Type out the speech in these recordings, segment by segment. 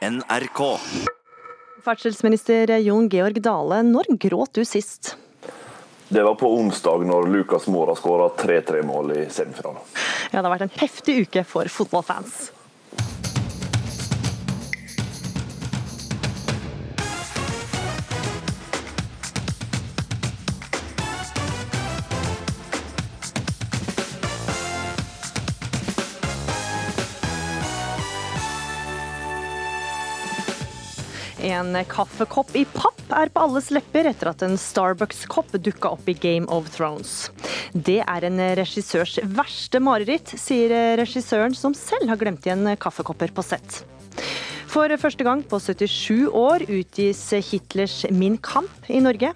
NRK. Ferdselsminister Jon Georg Dale, når gråt du sist? Det var på onsdag når Lukas Mora skåra 3-3-mål i semifinalen. Ja, det har vært en heftig uke for fotballfans. En kaffekopp i papp er på alles lepper etter at en Starbucks-kopp dukka opp i Game of Thrones. Det er en regissørs verste mareritt, sier regissøren som selv har glemt igjen kaffekopper på sett. For første gang på 77 år utgis Hitlers Min Kamp i Norge.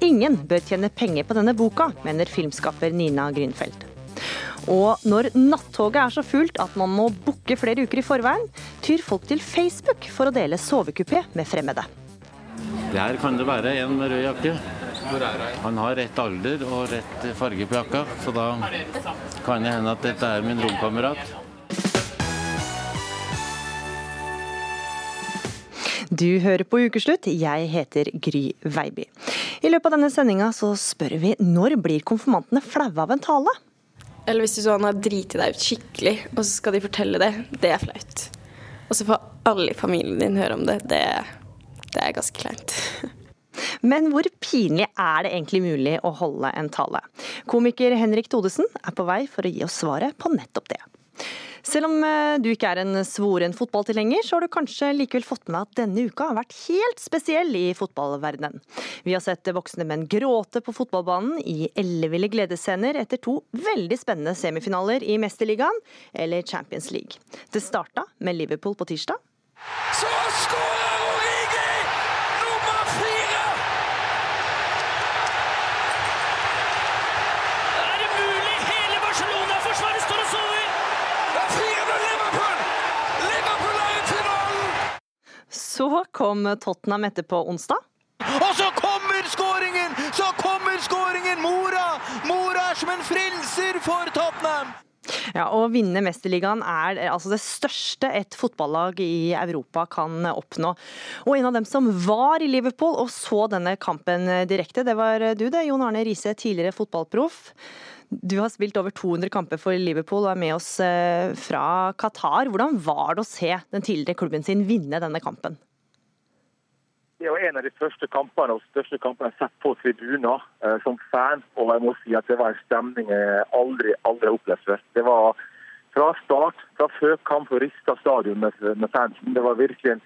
Ingen bør tjene penger på denne boka, mener filmskaper Nina Grünfeldt. Og når nattoget er så fullt at man må booke flere uker i forveien, tyr folk til Facebook for å dele sovekupé med fremmede. Der kan det være en med rød jakke. Han har rett alder og rett farge på jakka, så da kan det hende at dette er min romkamerat. Du hører på Ukeslutt, jeg heter Gry Veiby. I løpet av denne sendinga så spør vi når blir konfirmantene flaue av en tale? Eller hvis du sånn har driti deg ut skikkelig, og så skal de fortelle det. Det er flaut. Og så får alle i familien din høre om det. Det, det er ganske kleint. Men hvor pinlig er det egentlig mulig å holde en tale? Komiker Henrik Todesen er på vei for å gi oss svaret på nettopp det. Selv om eh, du ikke er en svoren fotballtilhenger, så har du kanskje likevel fått med at denne uka har vært helt spesiell i fotballverdenen. Vi har sett voksne menn gråte på fotballbanen i elleville gledesscener etter to veldig spennende semifinaler i Mesterligaen eller Champions League. Det starta med Liverpool på tirsdag. Så Origi! Nummer fire! Er det mulig? Hele Barcelona-forsvaret står og sover! Det er 4-0 Liverpool! Liverpool er i finalen! Så kom Tottenham etter på onsdag. Og så kommer skåringen! Så kommer skåringen! Mora! Mora er som en frelser for Tottenham! Ja, Å vinne Mesterligaen er altså det største et fotballag i Europa kan oppnå. Og en av dem som var i Liverpool og så denne kampen direkte, det var du det, Jon Arne Riise, tidligere fotballproff. Du har spilt over 200 kamper for Liverpool og er med oss eh, fra Qatar. Hvordan var det å se den tidligere klubben sin vinne denne kampen? Det var en av de første kampene og største kampene jeg har sett på tribuner eh, som fan. Og jeg må si at det var en stemning jeg aldri aldri har opplevd før. Det var fra start, fra før kamp, og rista stadion med, med fansen. Det var virkelig en,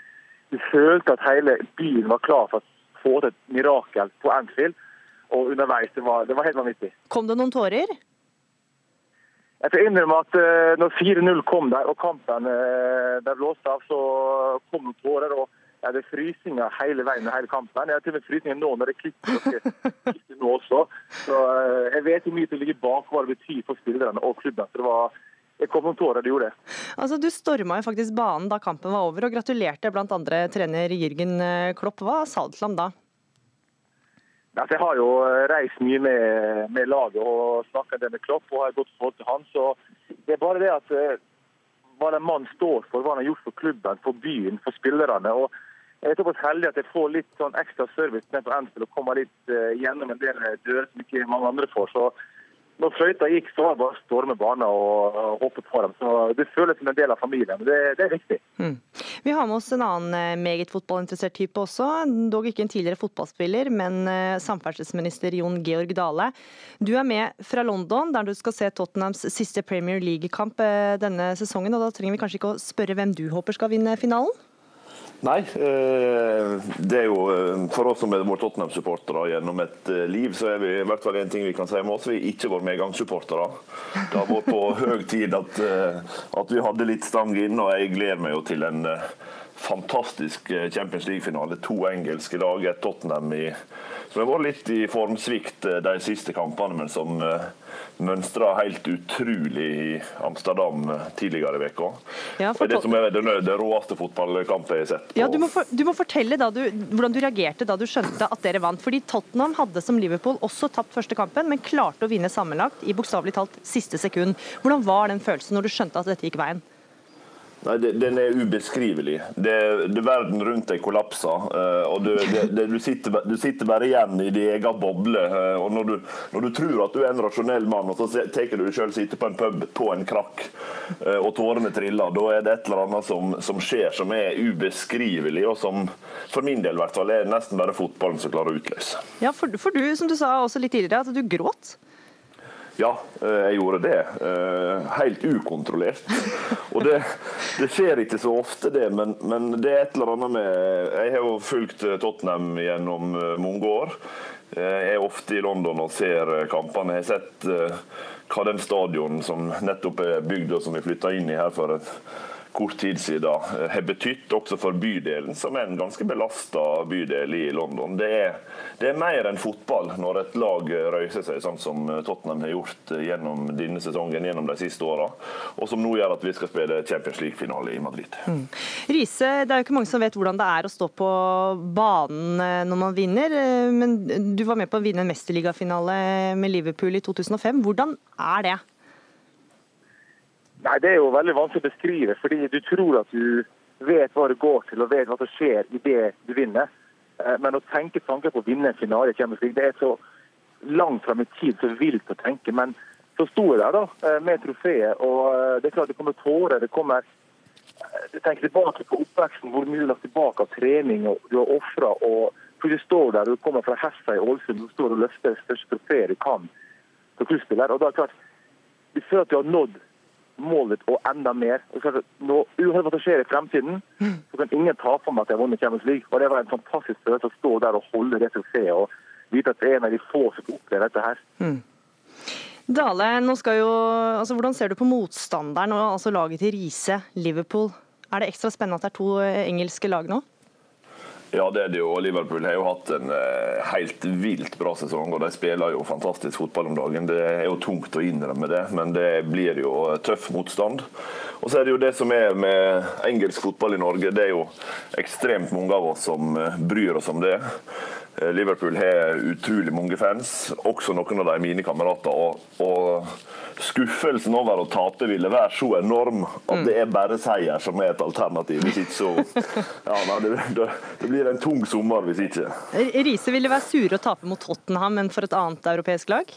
Du følte at hele byen var klar for å få til et mirakel på Anfield. Og underveis, det var, det var helt vanvittig. Kom det noen tårer? Jeg får innrømme at eh, når 4-0 kom der, og kampen uh, ble blåst av, så kom det tårer. og jeg er frysninger hele veien og hele kampen. Jeg har til og med frysninger nå når det klikker klikker nå også. Så eh, jeg vet hvor mye som ligger bak hva det betyr for spillerne og klubben. Så det var jeg kom noen tårer, det gjorde det. Altså, Du storma jo faktisk banen da kampen var over, og gratulerte blant andre trener Jürgen eh, Klopp. Hva sa du til ham da? Altså, jeg har jo reist mye med, med laget og snakka med Klopp og har et godt forhold til han. Så det er bare det at eh, hva en mann står for, hva han har gjort for klubben, for byen, for spillerne. og jeg er såpass heldig at jeg får litt sånn ekstra service ned på Enfield og kommer litt uh, gjennom en del dører som ikke mange andre får. Så når fløyta gikk, så var det bare å storme banen og, hoppe på dem. Så Det føles som en del av familien. Det, det er viktig. Mm. Vi har med oss en annen eh, meget fotballinteressert type også. Dog ikke en tidligere fotballspiller, men samferdselsminister Jon Georg Dale. Du er med fra London, der du skal se Tottenhams siste Premier League-kamp denne sesongen. og Da trenger vi kanskje ikke å spørre hvem du håper skal vinne finalen? Nei, det er jo for oss som har vært Tottenham-supportere gjennom et liv, så er vi i hvert fall en ting vi kan si med oss. Vi har ikke vært medgangssupportere. Det har vært på høy tid at, at vi hadde litt stang inn, og jeg gleder meg jo til en fantastisk Champions League-finale. To engelske lag, et Tottenham i, som har vært litt i formsvikt de siste kampene, men som mønstra helt utrolig i Amsterdam tidligere i veka. Ja, er det som er det, den råeste fotballkampet jeg har sett. På. Ja, du, må for, du må fortelle du, hvordan du reagerte da du skjønte at dere vant. Fordi Tottenham hadde som Liverpool også tapt første kampen, men klarte å vinne sammenlagt i bokstavelig talt siste sekund. Hvordan var den følelsen når du skjønte at dette gikk veien? Nei, Den er ubeskrivelig. Det, det Verden rundt deg kollapser. eh, og du, det, du, sitter, du sitter bare igjen i din egen boble. eh, og når du, når du tror at du er en rasjonell mann, og så tar du deg sjøl sitte på en pub på en krakk, eh, og tårene triller, da er det et eller annet som, som skjer som er ubeskrivelig, og som for min del i hvert fall er nesten bare fotballen som klarer å utløse. Ja, for, for du, som du sa også litt tidligere, at du gråt. Ja, eh, jeg gjorde det. eh, Helt ukontrollert. Og det, det skjer ikke så ofte, det, men, men det er et eller annet med Jeg har jo fulgt eh, Tottenham gjennom mange år. Jeg er ofte i London og ser kampene. Jeg har sett hva den stadion som nettopp er bygd og som vi flytta inn i her for en kort tid siden, eh, har betydd også for bydelen, som er en ganske belasta bydel i London. Det er, det er mer enn fotball når et lag røyser seg, sånn som Tottenham har gjort eh, gjennom denne sesongen gjennom de siste åra, og som nå gjør at vi skal spille Champions League-finale i Madrid. Riise, det er jo ikke mange som vet hvordan det er å stå på banen eh, når man vinner, eh, men du var med på å vinne en mesterligafinale med Liverpool i 2005. Hvordan er det? Nei, Det er jo veldig vanskelig å beskrive, fordi du tror at du vet hva det går til og vet hva som skjer i det du vinner. Eh, Men å tenke tanker på å vinne en finale i det er så langt fram i tid, så vilt å tenke. Men så sto jeg der da, eh, med trofeet, og eh, det er klart det kommer tårer. det kommer jeg tenker tilbake på oppveksten, hvor mye du lagt tilbake av trening og du har ofra. Du står der, du kommer fra Hessa i Ålesund, du står og løfter det største trofeet du kan som klubbspiller. Og da er det klart, du føler at du har nådd målet og enda mer. Er nå, Uansett hva som skjer i fremtiden, så kan ingen ta på meg at jeg har vunnet Champions League. Og Det var en fantastisk følelse å stå der og holde det suksesset og vite at det er en av de få som opplever dette her. Dale, nå skal jo, altså hvordan ser du på motstanderen og altså laget til Riise, Liverpool? Er det ekstra spennende at det er to eh, engelske lag nå? Ja, det er det jo. Liverpool har jo hatt en eh, helt vilt bra sesong, og de spiller jo fantastisk fotball om dagen. Det er jo tungt å innrømme det, men det blir jo tøff motstand. Og så er det jo det som er med engelsk fotball i Norge, det er jo ekstremt mange av oss som eh, bryr oss om det. Eh, Liverpool har utrolig mange fans, også noen av de mine kamerater. Og, og skuffelsen over å tape ville være så enorm at det er bare seier som er et alternativ. Hvis ikke så ja, nei, det, det, det blir en tung sommer hvis ikke. Riise ville være sure å tape mot Tottenham, men for et annet europeisk lag?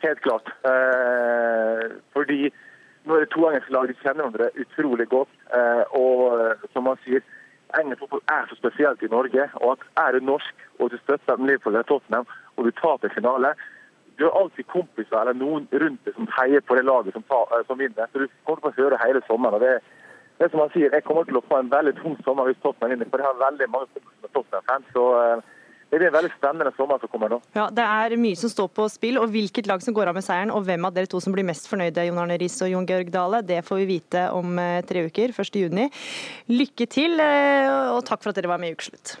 Helt klart. Eh, fordi nå er det to engelske lag, de kjenner hverandre utrolig godt. Eh, og eh, som man sier, engelsk fotball er så spesielt i Norge. Og at er du norsk og du støtter Liverpool eller Tottenham og du taper finale, du har alltid kompiser eller noen rundt deg som heier på det laget som, tar, eh, som vinner. Så du kommer til å høre hele sommeren. og det, er som han sier, Jeg kommer til å få en veldig tung sommer hvis Tottenham vinner, for jeg har veldig mange kompiser som Tottenham-fans. så eh, det blir en veldig spennende sommer som kommer nå. Ja, Det er mye som står på spill, og hvilket lag som går av med seieren, og hvem av dere to som blir mest fornøyde, Jon Arne Riis og Jon Georg Dale, det får vi vite om eh, tre uker, 1.6. Lykke til, eh, og takk for at dere var med i Ukeslutt.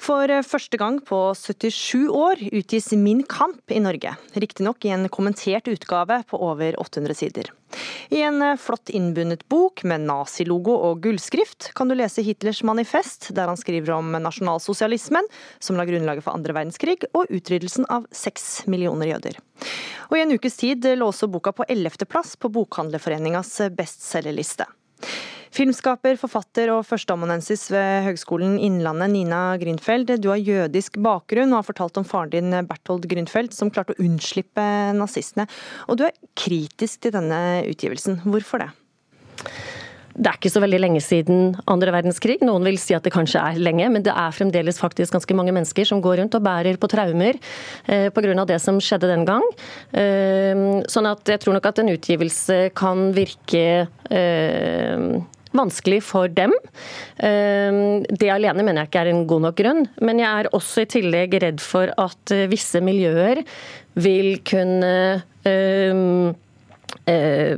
For eh, første gang på 77 år utgis Min kamp i Norge, riktignok i en kommentert utgave på over 800 sider. I en eh, flott innbundet bok med nazilogo og gullskrift kan du lese Hitlers manifest, der han skriver om nasjonalsosialismen, som la grunnlaget for andre verdenskrig, og utryddelsen av seks millioner jøder. Og I en ukes tid lå også boka på 11. plass på Bokhandlerforeningas bestselgerliste. Filmskaper, forfatter og førsteamanuensis ved Høgskolen Innlandet, Nina Grünfeld. Du har jødisk bakgrunn og har fortalt om faren din Berthold Grünfeld, som klarte å unnslippe nazistene. Og du er kritisk til denne utgivelsen. Hvorfor det? Det er ikke så veldig lenge siden andre verdenskrig. Noen vil si at det kanskje er lenge, men det er fremdeles faktisk ganske mange mennesker som går rundt og bærer på traumer eh, pga. det som skjedde den gang. Eh, sånn at jeg tror nok at en utgivelse kan virke eh, vanskelig for dem. Eh, Det alene mener jeg ikke er en god nok grunn, men jeg er også i tillegg redd for at eh, visse miljøer vil kunne eh, Eh,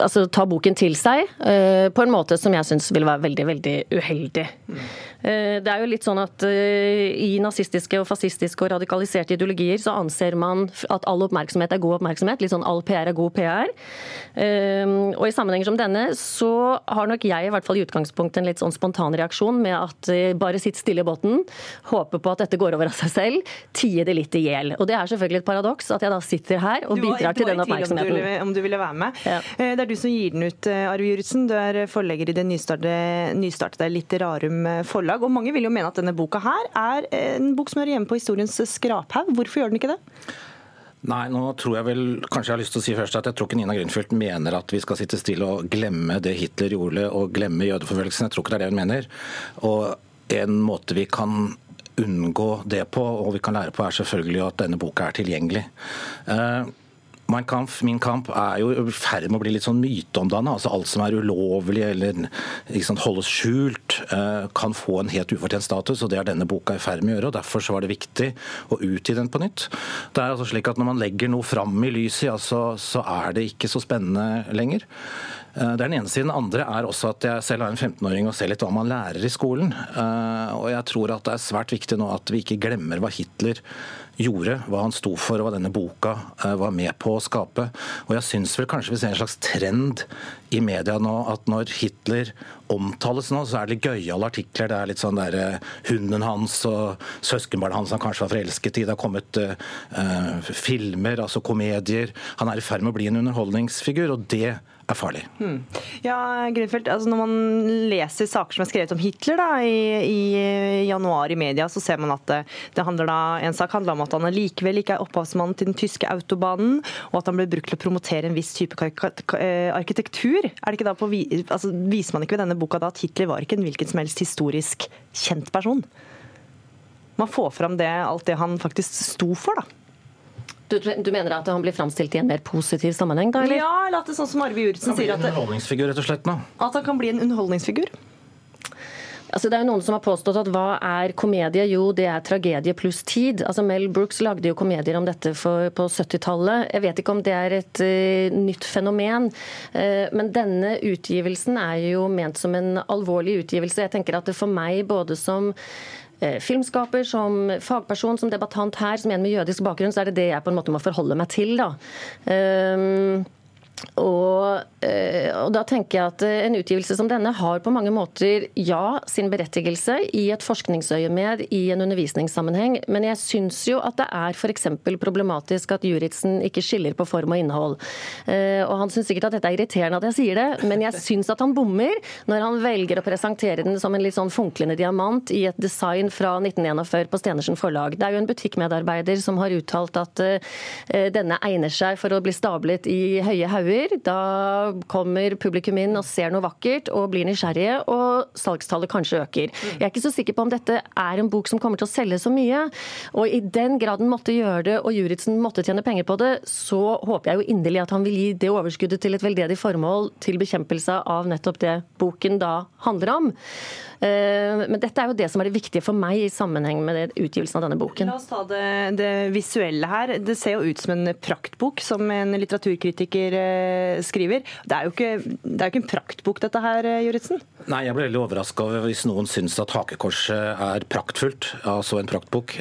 altså ta boken til seg eh, på en måte som jeg syns vil være veldig veldig uheldig. Eh, det er jo litt sånn at eh, I nazistiske og fascistiske og radikaliserte ideologier så anser man at all oppmerksomhet er god oppmerksomhet. Litt sånn all PR er god PR. Eh, og I sammenhenger som denne så har nok jeg i hvert fall i utgangspunktet en litt sånn spontan reaksjon med at bare sitt stille i båten, håpe på at dette går over av seg selv, tie det litt i hjel. Og Det er selvfølgelig et paradoks at jeg da sitter her og bidrar til den oppmerksomheten. Du om du ville være med. Ja. Det er du som gir den ut, Arve Juritzen. Du er forlegger i det nystartede, nystartede Litterarum forlag forlag. Og mange vil jo mene at denne boka her er en bok som hører hjemme på historiens skraphaug. Hvorfor gjør den ikke det? Nei, nå tror jeg vel, kanskje jeg har lyst til å si først at jeg tror ikke Nina Grünfeldt mener at vi skal sitte stille og glemme det Hitler gjorde og glemme jødeforfølgelsen. Jeg tror ikke det er det hun mener. Og en måte vi kan unngå det på, og vi kan lære på, er selvfølgelig at denne boka er tilgjengelig. Uh, Mein Kampf, Min kamp er jo i ferd med å bli litt sånn myteomdanna. Altså alt som er ulovlig eller liksom, holdes skjult, eh, kan få en helt ufortjent status. og Det er denne boka i ferd med å gjøre. og Derfor så var det viktig å utgi den på nytt. Det er altså slik at Når man legger noe fram i lyset, ja, så, så er det ikke så spennende lenger. Eh, det er den ene siden. Den andre er også at jeg selv har en 15-åring og ser litt hva man lærer i skolen. Eh, og jeg tror at det er svært viktig nå at vi ikke glemmer hva Hitler gjorde, hva han sto for og hva denne boka eh, var med på å skape. Og jeg syns vel kanskje vi ser en slags trend i media nå at når Hitler omtales nå, så er det litt gøyale artikler. Det er litt sånn der uh, hunden hans og søskenbarnet hans han kanskje var forelsket i. Det har kommet uh, filmer, altså komedier. Han er i ferd med å bli en underholdningsfigur, og det er farlig. Hmm. Ja, Grunfeldt, altså Når man leser saker som er skrevet om Hitler da, i, i, januar i media, så ser man at det, det handler da, en sak handler om at han likevel ikke er opphavsmannen til den tyske autobanen, og at han ble brukt til å promotere en viss type eh, arkitektur. Er det ikke da på, altså, Viser man ikke ved denne boka da at Hitler var ikke en hvilken som helst historisk kjent person? Man får fram det, alt det han faktisk sto for, da. Du, du, mener at han blir framstilt i en mer positiv sammenheng? da, eller? Ja, eller at det er sånn som Arve Juritzen sier at, rett og slett, nå. at han kan bli en underholdningsfigur? Altså, det er jo Noen som har påstått at hva er komedie? Jo, det er tragedie pluss tid. Altså, Mel Brooks lagde jo komedier om dette for, på 70-tallet. Jeg vet ikke om det er et uh, nytt fenomen. Uh, men denne utgivelsen er jo ment som en alvorlig utgivelse. Jeg tenker at det for meg både som filmskaper, som fagperson, som debattant her, som en med jødisk bakgrunn, så er det det jeg på en måte må forholde meg til. da. Um, og, eh, og, da tenker jeg at En utgivelse som denne har på mange måter ja, sin berettigelse i et forskningsøyemed i en undervisningssammenheng, men jeg syns jo at det er f.eks. problematisk at Juritzen ikke skiller på form og innhold. Eh, og Han syns sikkert at dette er irriterende at jeg sier det, men jeg syns at han bommer når han velger å presentere den som en litt sånn funklende diamant i et design fra 1941 på Stenersen forlag. Det er jo en butikkmedarbeider som har uttalt at eh, denne egner seg for å bli stablet i høye hauger sauer. Da kommer publikum inn og ser noe vakkert og blir nysgjerrige, og salgstallet kanskje øker. Jeg er ikke så sikker på om dette er en bok som kommer til å selge så mye. Og i den grad den måtte gjøre det, og Juritzen måtte tjene penger på det, så håper jeg jo inderlig at han vil gi det overskuddet til et veldedig formål til bekjempelse av nettopp det boken da handler om. Eh, men dette er jo det som er det viktige for meg i sammenheng med utgivelsen av denne boken. La oss ta det, det visuelle her. Det ser jo ut som en praktbok, som en litteraturkritiker eh, skriver. Det er jo ikke, det er ikke en praktbok dette her, eh, Juritzen? Nei, jeg ble veldig overraska hvis noen syns at Hakekorset er praktfullt, altså en praktbok.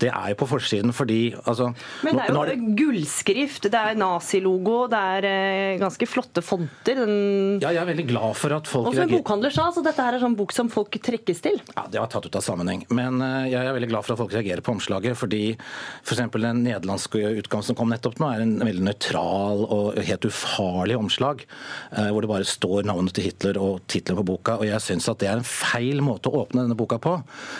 Det er jo på forsiden fordi altså, Men det er jo det... gullskrift, det er nazilogo, det er ganske flotte fonter. Den... Ja, jeg er veldig glad for at folk Og som en bokhandler sa, så dette her er sånn bok som folk trekkes til? Ja, Det var tatt ut av sammenheng. Men eh, jeg er veldig glad for at folk reagerer på omslaget. fordi f.eks. For den nederlandske utgaven som kom nettopp nå, er en veldig nøytral og helt ufarlig omslag. Eh, hvor det bare står navnet til Hitler og tittelen på boka. Og jeg syns at det er en feil måte å åpne denne boka på.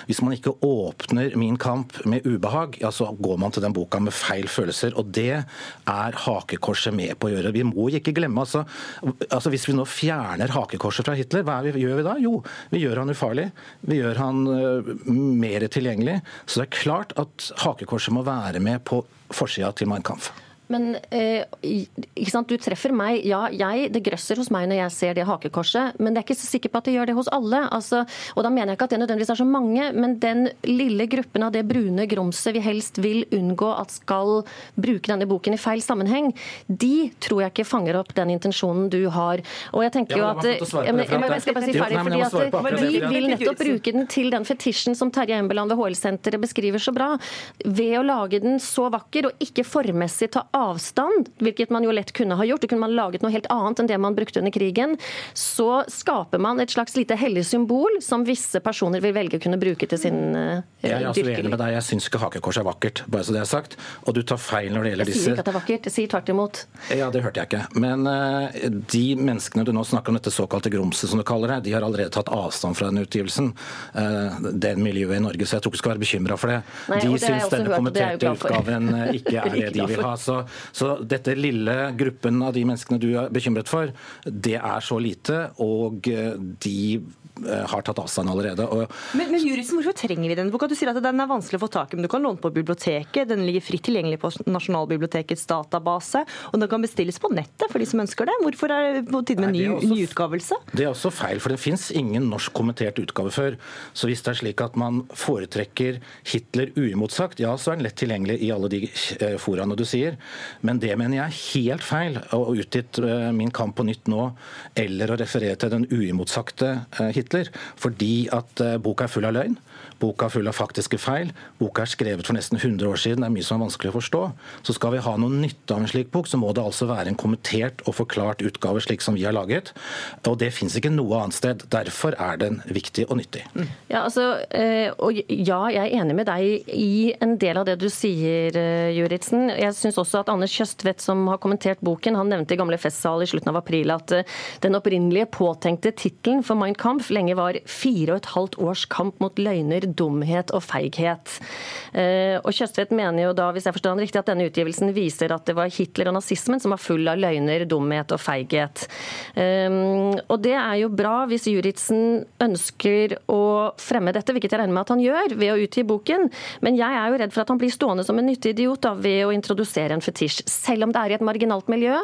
Hvis man ikke åpner Min kamp med ubehag, ja, så går man til den boka med feil følelser. Og det er hakekorset med på å gjøre. Vi må ikke glemme altså, altså Hvis vi nå fjerner hakekorset fra Hitler, hva vi, gjør vi da? Jo, vi gjør han ufarlig, vi gjør han uh, mer tilgjengelig. Så det er klart at hakekorset må være med på forsida til Mein Kampf. Men eh, ikke sant? du treffer meg. Ja, jeg, det grøsser hos meg når jeg ser det hakekorset, men det er ikke så sikker på at det gjør det hos alle. Altså, og da mener jeg ikke at det nødvendigvis er så mange, men den lille gruppen av det brune grumset vi helst vil unngå at skal bruke denne boken i feil sammenheng, de tror jeg ikke fanger opp den intensjonen du har. Og jeg tenker jo Ja, at men men, men at jeg skal bare si ferdig, Jo, men fordi jeg at De Vi vil nettopp bruke den til den fetisjen som Terje Embeland ved HL-senteret beskriver så bra. Ved å lage den så vakker og ikke formmessig ta avstand, hvilket man jo lett kunne ha gjort, og kunne man laget noe helt annet enn det man brukte under krigen, så skaper man et slags lite hellig symbol som visse personer vil velge å kunne bruke til sin uh, Jeg er altså uenig med deg. Jeg syns ikke hakekors er vakkert, bare så det er sagt. Og du tar feil når det gjelder disse Jeg sier ikke at det er vakkert, jeg sier tvert imot. Ja, det hørte jeg ikke. Men uh, de menneskene du nå snakker om, dette såkalte grumset som du kaller det, de har allerede tatt avstand fra den utgivelsen. Uh, det miljøet i Norge, så jeg tror ikke du skal være bekymra for det. Nei, de syns denne er kommenterte utgaven ikke er det de vil ha. Så, så dette lille gruppen av de menneskene du er bekymret for, det er så lite, og eh, de har tatt avstand allerede. Og Men, men Juristen, hvorfor trenger vi den boka? Du sier at den er vanskelig å få tak i, men du kan låne på biblioteket. Den ligger fritt tilgjengelig på Nasjonalbibliotekets database, og den kan bestilles på nettet for de som ønsker det. Hvorfor er det på tide med ny, utgavelse? nyutgavelse? Det er også feil, for det fins ingen norsk kommentert utgave før. Så hvis det er slik at man foretrekker Hitler uimotsagt, ja, så er den lett tilgjengelig i alle de eh, foraene du sier. Men det mener jeg er helt feil. Å utgitt eh, Min kamp på nytt nå, eller å referere til den uimotsagte eh, Hitler, fordi at eh, boka er full av løgn. Boka full av faktiske feil. Boka er skrevet for nesten 100 år siden. Det er mye som er vanskelig å forstå. Så skal vi ha noe nytte av en slik bok, så må det altså være en kommentert og forklart utgave slik som vi har laget. Og det fins ikke noe annet sted. Derfor er den viktig og nyttig. Ja, altså, eh, og ja, jeg er enig med deg i en del av det du sier, eh, Juritzen. Jeg syns også at Anders Kjøstvedt, som har kommentert boken, han nevnte i Gamle festsal i slutten av april at eh, den opprinnelige påtenkte tittelen for Mein Kampf lenge var 'Fire og et halvt års kamp mot løgner, dumhet og feighet'. Eh, Og Kjøstvedt mener jo da, hvis jeg forstår han riktig, at denne utgivelsen viser at det var Hitler og nazismen som var full av løgner, dumhet og feighet. Um, og det er jo bra hvis Juritzen ønsker å fremme dette, hvilket jeg regner med at han gjør ved å utgi boken. Men jeg er jo redd for at han blir stående som en nyttig idiot da, ved å introdusere en fetisj. Selv om det er i et marginalt miljø.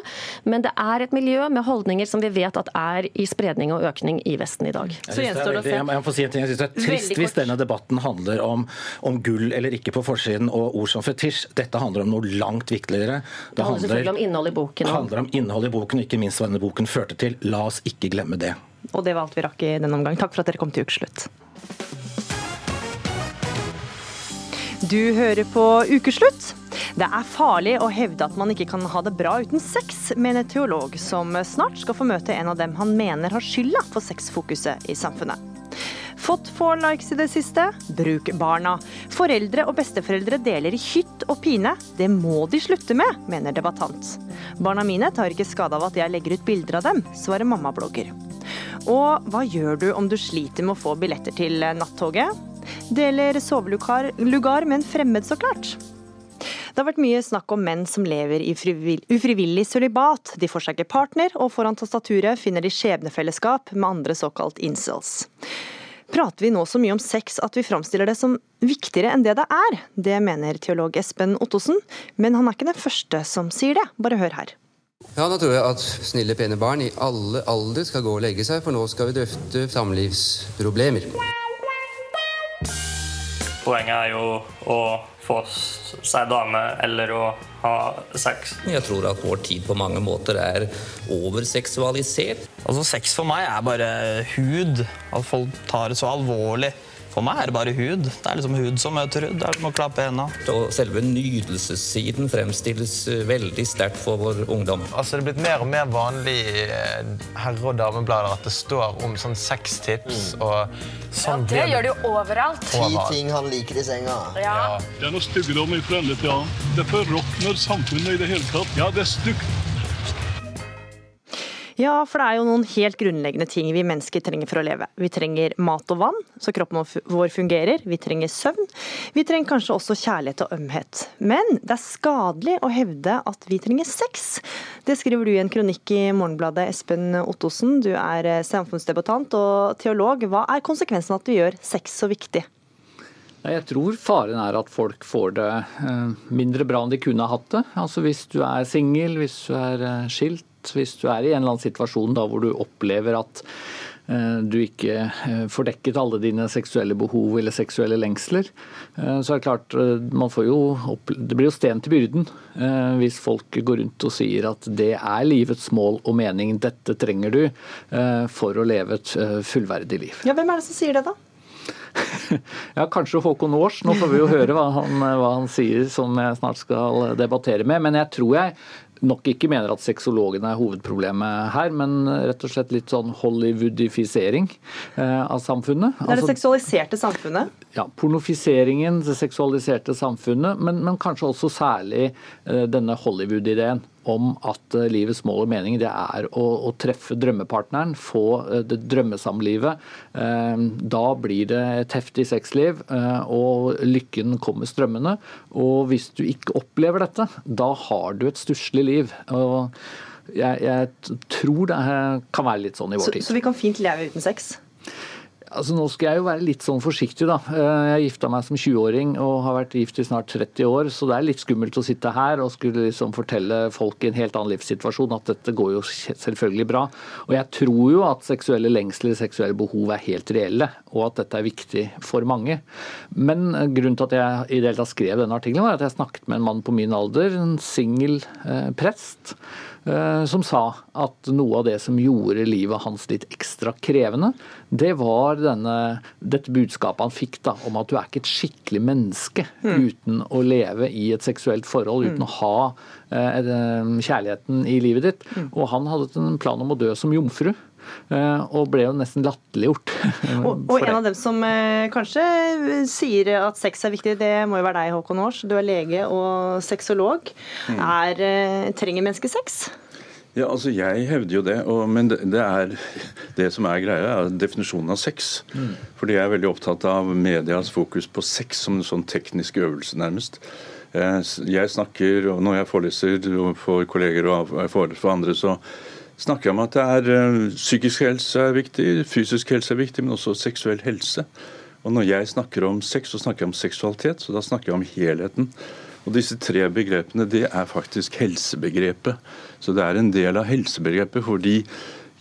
Men det er et miljø med holdninger som vi vet at er i spredning og økning i Vesten i dag. Så gjenstår det å veldig- se. Jeg må få si en ting. Jeg synes det er trist hvis denne debatten handler om, om gull eller ikke på forsiden og ord som fetisj. Dette handler om noe langt viktigere. Det handler selvfølgelig om innhold i boken. Det handler om innholdet i boken, og ikke minst hva denne boken førte til. La oss ikke glemme det. Og det var alt vi rakk i denne omgang. Takk for at dere kom til ukeslutt. Du hører på Ukeslutt. Det er farlig å hevde at man ikke kan ha det bra uten sex, mener teolog, som snart skal få møte en av dem han mener har skylda for sexfokuset i samfunnet. Fått få likes i det siste? Bruk barna. Foreldre og besteforeldre deler i hytt og pine. Det må de slutte med, mener debattant. Barna mine tar ikke skade av at jeg legger ut bilder av dem, svarer mammablogger. Og hva gjør du om du sliter med å få billetter til nattoget? Deler sovelugar med en fremmed, så klart. Det har vært mye snakk om menn som lever i ufrivillig sølibat. De får seg ikke partner, og foran tastaturet finner de skjebnefellesskap med andre såkalt incels. Prater vi nå så mye om sex at vi framstiller det som viktigere enn det det er? Det mener teolog Espen Ottosen, men han er ikke den første som sier det. Bare hør her. Ja, da tror jeg at snille, pene barn i alle alder skal gå og legge seg, for nå skal vi drøfte samlivsproblemer. Poenget er jo å få seg dame eller å ha sex. Jeg tror at vår tid på mange måter er overseksualisert. Altså, Sex for meg er bare hud. At folk tar det så alvorlig. For meg er det bare hud. Det er liksom hud som møter hud. Det er som å klappe henda. Og selve nydelsessiden fremstilles eh, veldig sterkt for vår ungdom. Altså, det er blitt mer og mer vanlig i eh, herre- og dameblader at det står om sånn sextips og sånn. Det gjør det jo overalt. Ti ting han liker i senga. Ja. Det er noe styggedom i fremmed, ja. Det forråtner samfunnet i det hele tatt. Ja, det er stygt. Ja, for det er jo noen helt grunnleggende ting vi mennesker trenger for å leve. Vi trenger mat og vann, så kroppen vår fungerer. Vi trenger søvn. Vi trenger kanskje også kjærlighet og ømhet. Men det er skadelig å hevde at vi trenger sex. Det skriver du i en kronikk i Morgenbladet, Espen Ottosen. Du er samfunnsdebattant og teolog. Hva er konsekvensen av at vi gjør sex så viktig? Jeg tror faren er at folk får det eh, mindre bra enn de kunne ha hatt det. Altså Hvis du er singel, hvis du er eh, hvis du er i en eller annen situasjon da hvor du opplever at eh, du ikke får dekket alle dine seksuelle behov eller seksuelle lengsler, så er det klart man får jo Det blir jo sten til byrden hvis folk går rundt og sier at det er livets mål og mening, dette trenger du for å leve et fullverdig liv. Ja, Hvem er det som sier det, da? Ja, kanskje Håkon Aars. Nå får vi jo høre hva han, hva han, sier, som jeg snart skal debattere med. Men jeg tror jeg nok ikke mener at sexologene er hovedproblemet her, men rett og slett litt sånn Hollywoodifisering eh, av samfunnet. Det er det altså, seksualiserte samfunnet? Ja, pornofiseringen, det seksualiserte samfunnet, men, men kanskje også særlig eh, denne Hollywood-ideen om at eh, livets mål og mening det er å, å treffe drømmepartneren, få eh, det drømmesamlivet. Eh, da blir det et heftig sexliv, og lykken kommer strømmende. Og hvis du ikke opplever dette, da har du et stusslig liv. og jeg, jeg, tror det kan være litt sånn i vår tid. Så, så vi kan fint leve uten sex? Altså Nå skal jeg jo være litt sånn forsiktig, da. Eh, jeg gifta meg som 20-åring og har vært gift i snart 30 år, så det er litt skummelt å sitte her og skulle liksom fortelle folk i en helt annen livssituasjon at dette går jo selvfølgelig bra. Og jeg tror jo at seksuelle lengsler, seksuelle behov er helt reelle, og at dette er viktig for mange. Men grunnen til at jeg i det hele tatt skrev denne artikkelen, var at jeg snakket med en mann på min alder, en singel eh, prest Eh, som sa at noe av det som gjorde livet hans litt ekstra krevende, det var denne, dette budskapet han fikk da, om at du er ikke et skikkelig menneske mm. uten å leve i et seksuelt forhold, uten mm. å ha eh, eh, kjærligheten i livet ditt. Mm. Og han hadde en plan om å dø som jomfru. Eh, og ble jo nesten latterliggjort. og, og en av dem som eh, kanskje sier at sex er viktig, det må jo være deg, Håkon Aars. Du er lege og sexolog. Mm. Er, eh, trenger mennesker sex? Ja, altså Jeg hevder jo det, og, men det, det, er, det som er greia, er definisjonen av sex. Mm. Fordi jeg er veldig opptatt av medias fokus på sex som en sånn teknisk øvelse, nærmest. Jeg snakker, og når jeg foreleser for kolleger og for andre, så snakker om at er eh, psykisk helse er viktig, fysisk helse er viktig, men også seksuell helse. Og når jeg snakker om sex, så snakker jeg om seksualitet, så da snakker jeg om helheten. Og disse tre begrepene, det er faktisk helsebegrepet. Så det er en del av helsebegrepet fordi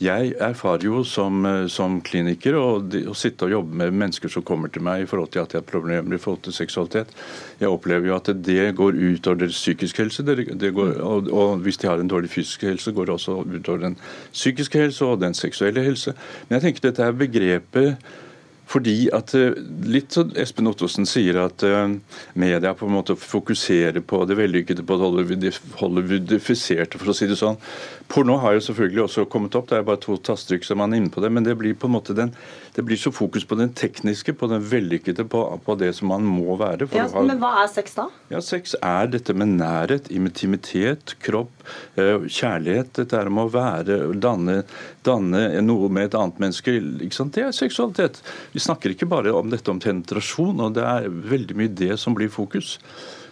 jeg erfarer jo som, eh, som kliniker å, å, sitte og jobbe med mennesker som kommer til meg i forhold til at de har problemer i forhold til seksualitet. Jeg opplever jo at det går ut over deres psykiske helse. Det, det går, og, og, hvis de har en dårlig fysisk helse, går det også ut over den psykiske helse og den seksuelle helse. Men jeg tenker dette er begrepet fordi at eh, litt så Espen Ottosen sier at uh, media på en måte fokuserer på det vellykkede, på det Hollywoodifiserte, for å si det sånn. Porno har jo selvfølgelig også kommet opp, det er bare to tastetrykk som man er inne på det. Men det blir på en måte den, det blir så fokus på den tekniske, på den vellykkede, på, på det som man må være. Ja, har, men hva er sex da? Ja, Sex er dette med nærhet, intimitet, kropp, uh, kjærlighet. Dette er om å være, danne, danne noe med et annet menneske. Ikke sant? Det er seksualitet. Vi snakker ikke bare om dette om penetrasjon, og det er veldig mye det som blir fokus.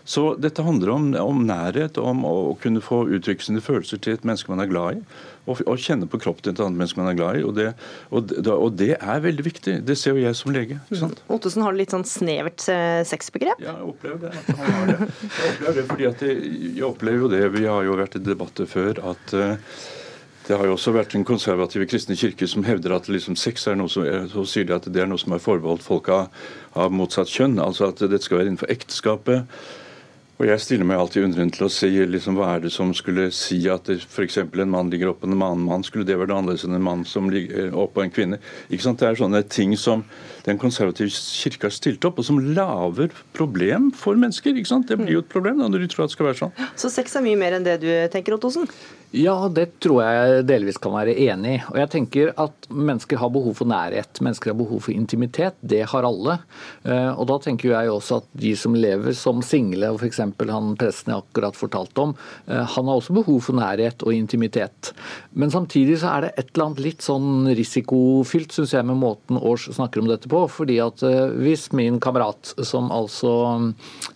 Så dette handler om, om nærhet, om å kunne få uttrykke sine følelser til et menneske man er glad i. Og, og kjenne på kroppen til et annet menneske man er glad i. Og det, og, og det, er veldig viktig. Det ser jo jeg som lege. Ottesen, har du litt sånn snevert eh, sexbegrep? Ja, jeg opplever det. At har det. Jeg opplever det fordi at jeg, jeg opplever jo det, vi har jo vært i debatter før, at uh, det har jo også vært den konservative kristne kirke som hevder at liksom sex er noe som, så sier de at det er noe som er forbeholdt folk av, av motsatt kjønn. Altså at dette skal være innenfor ekteskapet. Og Jeg stiller meg alltid undrende til å si liksom, hva er det som skulle si at f.eks. en mann ligger oppå en annen mann. Skulle det vært annerledes enn en mann som ligger oppå en kvinne? Ikke sant? Det er sånne ting som den konservative kirke har stilt opp, og som lager problem for mennesker. ikke sant? Det blir jo et problem da, når du tror at det skal være sånn. Så sex er mye mer enn det du tenker, Ottosen? Ja, det tror jeg delvis kan være enig i. Og jeg tenker at mennesker har behov for nærhet. Mennesker har behov for intimitet. Det har alle. Eh, og da tenker jeg også at de som lever som single, og f.eks. han presten jeg akkurat fortalte om, eh, han har også behov for nærhet og intimitet. Men samtidig så er det et eller annet litt sånn risikofylt, syns jeg, med måten Års snakker om dette på. Fordi at eh, hvis min kamerat, som altså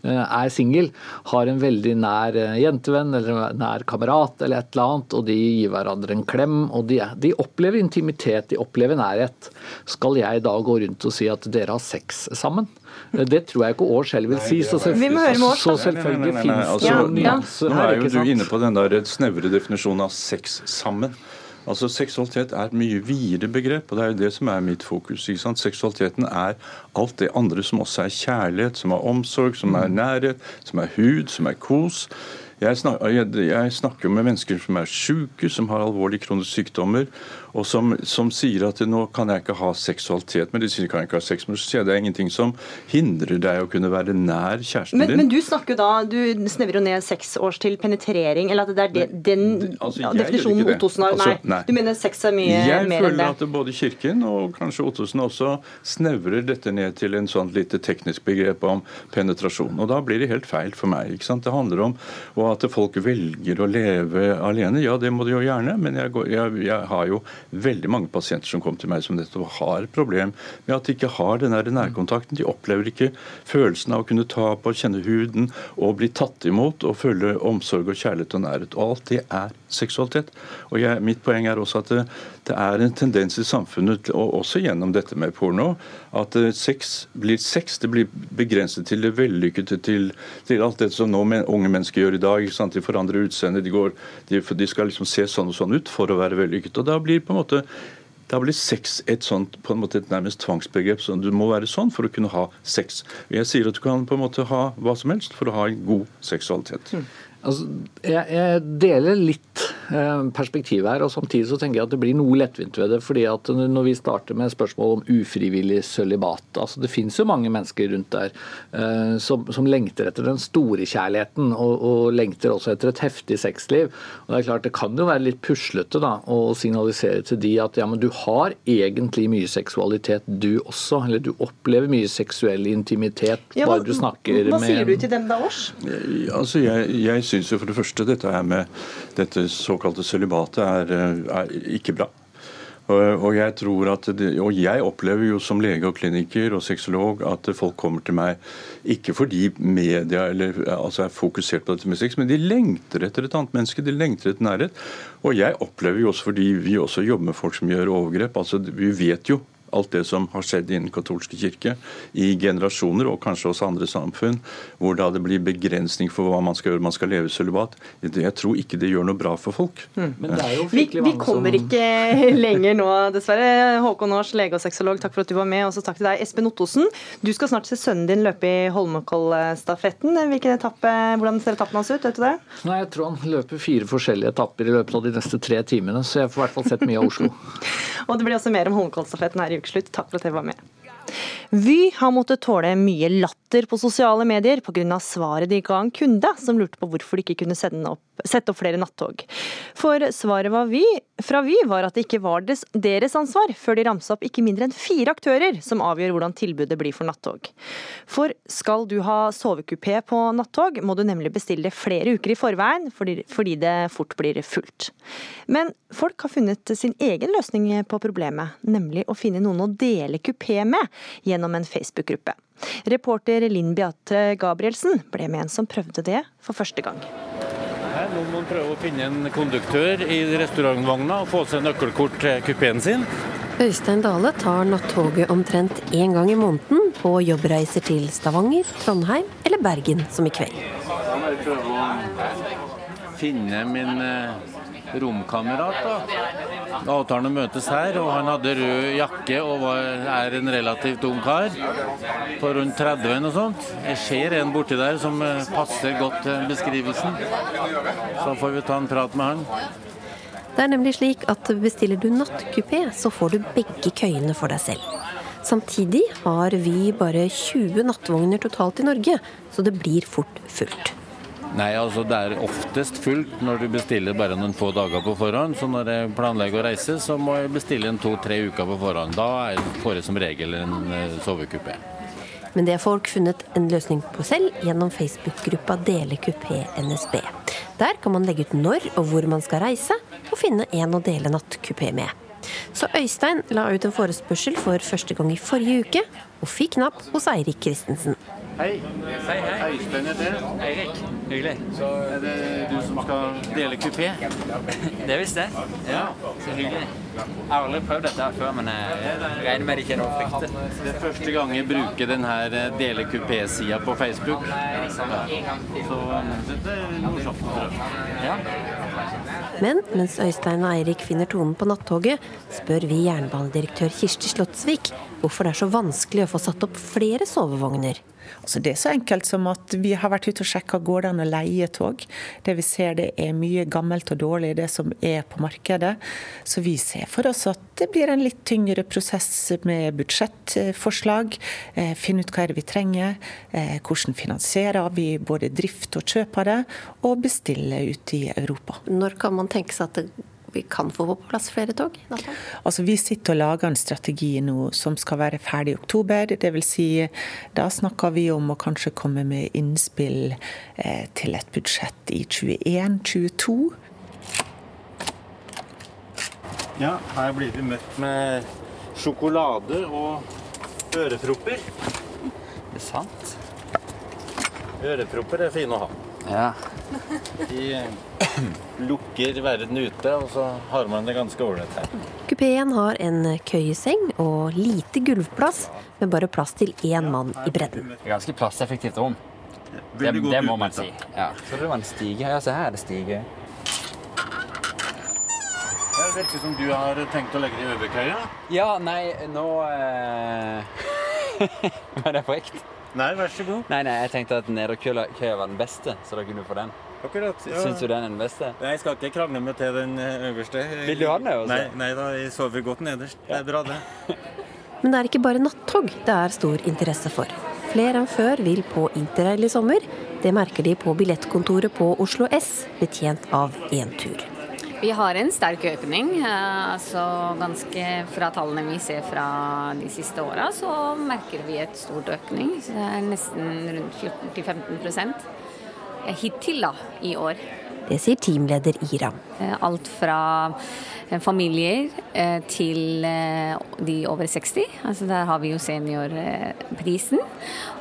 er singel, har en veldig nær jentevenn eller nær kamerat eller et eller annet annet, og de gir hverandre en klem. og De, de opplever intimitet, de opplever nærhet. Skal jeg da gå rundt og si at dere har sex sammen? Det tror jeg ikke Års selv vil si. Så Vi må høre med Års, da. så selvfølgelig finnes altså, det ja. nyanser Nå er jo du inne på den der snevre definisjonen av sex sammen. Altså Seksualitet er et mye videre begrep, og det er jo det som er mitt fokus. ikke sant? Seksualiteten er alt det andre som også er kjærlighet, som er omsorg, som er nærhet, som er hud, som er kos. Jeg snakker, jeg, jeg snakker med mennesker som er syke, som har alvorlige kroniske sykdommer, og som, som sier at nå kan jeg ikke ha seksualitet med de sier kan jeg ikke ha sex, men så sier jeg det er ingenting som hindrer deg å kunne være nær kjæresten Men, din. men du snakker da, du snevrer jo ned seks års til penetrering, eller at det er det, den altså, ja, definisjonen. Ottosen har. Altså, nei. nei. du mener sex er mye Jeg mer enn det? Jeg føler at både Kirken og kanskje Ottosen også snevrer dette ned til en sånn lite teknisk begrep om penetrasjon. Og da blir det helt feil for meg. ikke sant? Det handler om at folk velger å leve alene. Ja, det må de jo gjerne, men jeg, går, jeg, jeg har jo veldig mange pasienter som kommer til meg som nettopp har problem med at de ikke har den nærkontakten. De opplever ikke følelsen av å kunne ta på, kjenne huden og bli tatt imot og føle omsorg og kjærlighet og nærhet. Og alt det er seksualitet. Og jeg, mitt poeng er også at det, er en tendens i samfunnet, og også gjennom dette med porno, at eh, sex blir sex. Det blir begrenset til det vellykkede, til, til alt det som nå men, unge mennesker gjør i dag. sant? De forandrer utseende, de, går, de, de skal liksom se sånn og sånn ut for å være vellykket. Og da blir på en måte da blir sex et sånt, på en måte et nærmest tvangsbegrep. sånn Du må være sånn for å kunne ha sex. Jeg sier at du kan på en måte ha hva som helst for å ha en god seksualitet. Altså, jeg, jeg deler litt eh, perspektiv her, og samtidig så tenker jeg at det blir noe lettvint ved det. fordi at Når vi starter med spørsmål om ufrivillig sølibat altså Det finnes jo mange mennesker rundt der eh, som, som lengter etter den store kjærligheten, og, og lengter også etter et heftig sexliv. og Det er klart det kan jo være litt puslete da, å signalisere til de at ja, men du har egentlig mye seksualitet du også, eller du opplever mye seksuell intimitet Ja, hva, bare du snakker hva med sier du til dem da, Års? Altså, Jeg, jeg syns jo for det første dette her med dette såkalte sølibatet er, er ikke bra. Og, jeg tror at og jeg opplever jo som lege og kliniker og sexolog at folk kommer til meg ikke fordi media eller, altså er fokusert på dette med sex, men de lengter etter et annet menneske. De lengter etter nærhet. Og jeg opplever jo også fordi vi også jobber med folk som gjør overgrep. altså Vi vet jo alt det som har skjedd innen katolske kirke i generasjoner, og kanskje også andre samfunn, hvor da det blir begrensning for hva man skal gjøre. Man skal leve sølibat. Jeg tror ikke det gjør noe bra for folk. Men det er jo Vi, vi kommer som- ikke lenger nå, dessverre. Håkon Aars, lege og sexolog, takk for at du var med. Og så takk til deg, Espen Ottosen. Du skal snart se sønnen din løpe i Holmenkollstafetten. Hvilken etappe, hvordan ser etappen hans ut? Vet du det? Nei, Jeg tror han løper fire forskjellige etapper i løpet av de neste tre timene, så jeg får i hvert fall sett mye av Oslo. Og det blir også mer om Holmenkollstafetten her i ukeslutt. Takk for at dere var med. Vy har måttet tåle mye latter på sosiale medier pga. svaret de ga en kunde som lurte på hvorfor de ikke kunne opp, sette opp flere nattog. For svaret var Vy, fra Vy var at det ikke var deres ansvar, før de ramsa opp ikke mindre enn fire aktører som avgjør hvordan tilbudet blir for nattog. For skal du ha sovekupé på nattog, må du nemlig bestille flere uker i forveien, fordi, fordi det fort blir fullt. Men folk har funnet sin egen løsning på problemet, nemlig å finne noen å dele kupé med gjennom en Facebook-gruppe. Reporter Linn Beate Gabrielsen ble med en som prøvde det for første gang. Her, må man prøve å finne en konduktør i restaurantvogna og få seg nøkkelkort til kupeen sin. Øystein Dale tar nattoget omtrent én gang i måneden på jobbreiser til Stavanger, Trondheim eller Bergen, som i kveld. Jeg prøve å finne min eh, romkamerat. da. Avtalen møtes her, og han hadde rød jakke og var, er en relativt ung kar. På rundt 30 eller noe sånt. Jeg ser en borti der som eh, passer godt beskrivelsen. Så får vi ta en prat med han. Det er nemlig slik at bestiller du nattkupé, så får du begge køyene for deg selv. Samtidig har vi bare 20 nattvogner totalt i Norge, så det blir fort fullt. Nei, altså det er oftest fullt når du bestiller bare noen få dager på forhånd. Så når jeg planlegger å reise, så må jeg bestille en to-tre uker på forhånd. Da får jeg som regel en eh, sovekupé. Men det har folk funnet en løsning på selv gjennom Facebook-gruppa Dele kupé NSB. Der kan man legge ut når og hvor man skal reise, og finne en å dele nattkupé med. Så Øystein la ut en forespørsel for første gang i forrige uke, og fikk napp hos Eirik Christensen. Hei. Hei, hei. Øystein heter jeg. Eirik. Hyggelig. Så er det du som skal dele kupé? Det visst det. Ja, så hyggelig. Jeg har aldri prøvd dette her før, men jeg regner med det ikke er noe å frykte. Det er første gang jeg bruker denne dele kupé-sida på Facebook. Så um, dette er morsomt å prøve. Ja. Men mens Øystein og Eirik finner tonen på nattoget, spør vi jernbanedirektør Kirsti Slottsvik hvorfor det er så vanskelig å få satt opp flere sovevogner. Altså det er så enkelt som at vi har vært ute og sjekka går det an å leie tog. Det vi ser det er mye gammelt og dårlig det som er på markedet. Så vi ser for oss at det blir en litt tyngre prosess med budsjettforslag. Eh, finne ut hva er det vi trenger. Eh, hvordan finansierer vi både drift og kjøp av det. Og bestille ute i Europa. Når kan man tenke seg at det vi kan få på plass flere tog? Altså, vi sitter og lager en strategi nå som skal være ferdig i oktober. Det vil si, da snakker vi om å kanskje komme med innspill eh, til et budsjett i 21-22. Ja, her blir vi møtt med sjokolade og ørepropper. Det er sant. Ørepropper er fine å ha. Ja. De lukker verden ute, og så har man det ganske ålreit her. Kupeen har en køyeseng og lite gulvplass, med bare plass til én mann i bredden. Ganske plasseffektivt rom. Det, det må man si. Ja. Så det var en stige. Ja, se her er det stige. Det virker som du har tenkt å legge det i øverkøya. Ja, nei, nå eh... Var det på ekte? Nei, vær så god. Nei, nei, jeg tenkte at Nederkøya var den beste, så da kunne du få den. Akkurat, ja. Syns du den er den beste? Nei, jeg skal ikke krangle meg til den eh, øverste. Vil du ha den øverste? Nei, nei da, jeg sover godt nederst. Det er bra, det. Men det er ikke bare nattog det er stor interesse for. Flere enn før vil på interrail i sommer. Det merker de på billettkontoret på Oslo S, betjent av Entur. Vi har en sterk økning. eh, altså ganske Fra tallene vi ser fra de siste åra, så merker vi et stort økning. Så det er nesten rundt 14-15% hittil da, i år. Det sier teamleder Ira. Eh, Alt fra eh, familier eh, til de over 60. Altså der har vi jo seniorprisen.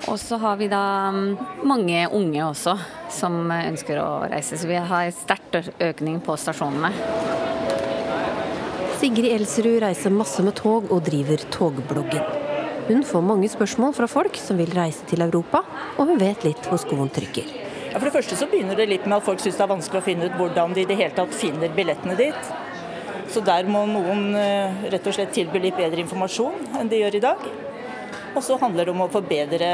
Og så har vi da mm, mange unge også som ønsker å reise. Så vi har sterk økning på stasjonene. Sigrid Elsrud reiser masse med tog og driver togbloggen. Hun får mange spørsmål fra folk som vil reise til Europa, og hun vet litt hvor skoen trykker. Ja, for det første så begynner det litt med at folk syns det er vanskelig å finne ut hvordan de i det hele tatt finner billettene dit. Så der må noen eh, rett og slett tilby litt bedre informasjon enn de gjør i dag. Og så handler det om å forbedre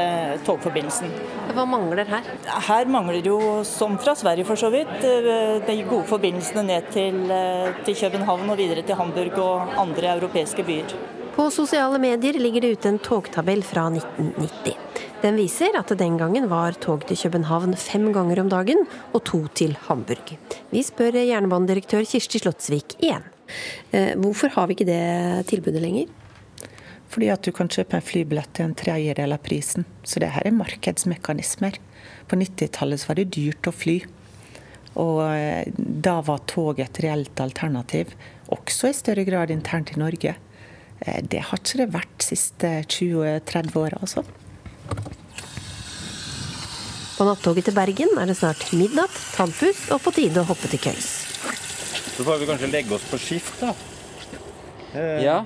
togforbindelsen. Hva mangler her? Her mangler jo, som fra Sverige for så vidt, eh, de gode forbindelsene ned til, eh, til København og videre til Hamburg og andre europeiske byer. På sosiale medier ligger det ute en togtabell fra 1990. Den viser at den gangen var tog til København fem ganger om dagen, og to til Hamburg. Vi spør jernbanedirektør Kirsti Slottsvik igjen. Eh, Hvorfor har vi ikke det tilbudet lenger? Fordi at du kan kjøpe en flybillett til en tredjedel av prisen. Så det her er markedsmekanismer. På 90-tallet var det dyrt å fly. Og eh, da var tog et reelt alternativ, også i større grad internt i Norge. Eh, Det har ikke det vært de siste 20-30 åra, altså. På nattoget til Bergen er det snart midnatt, tannpuss og på tide å hoppe til køys. Så får vi kanskje legge oss på skift, da. Eh, Ja.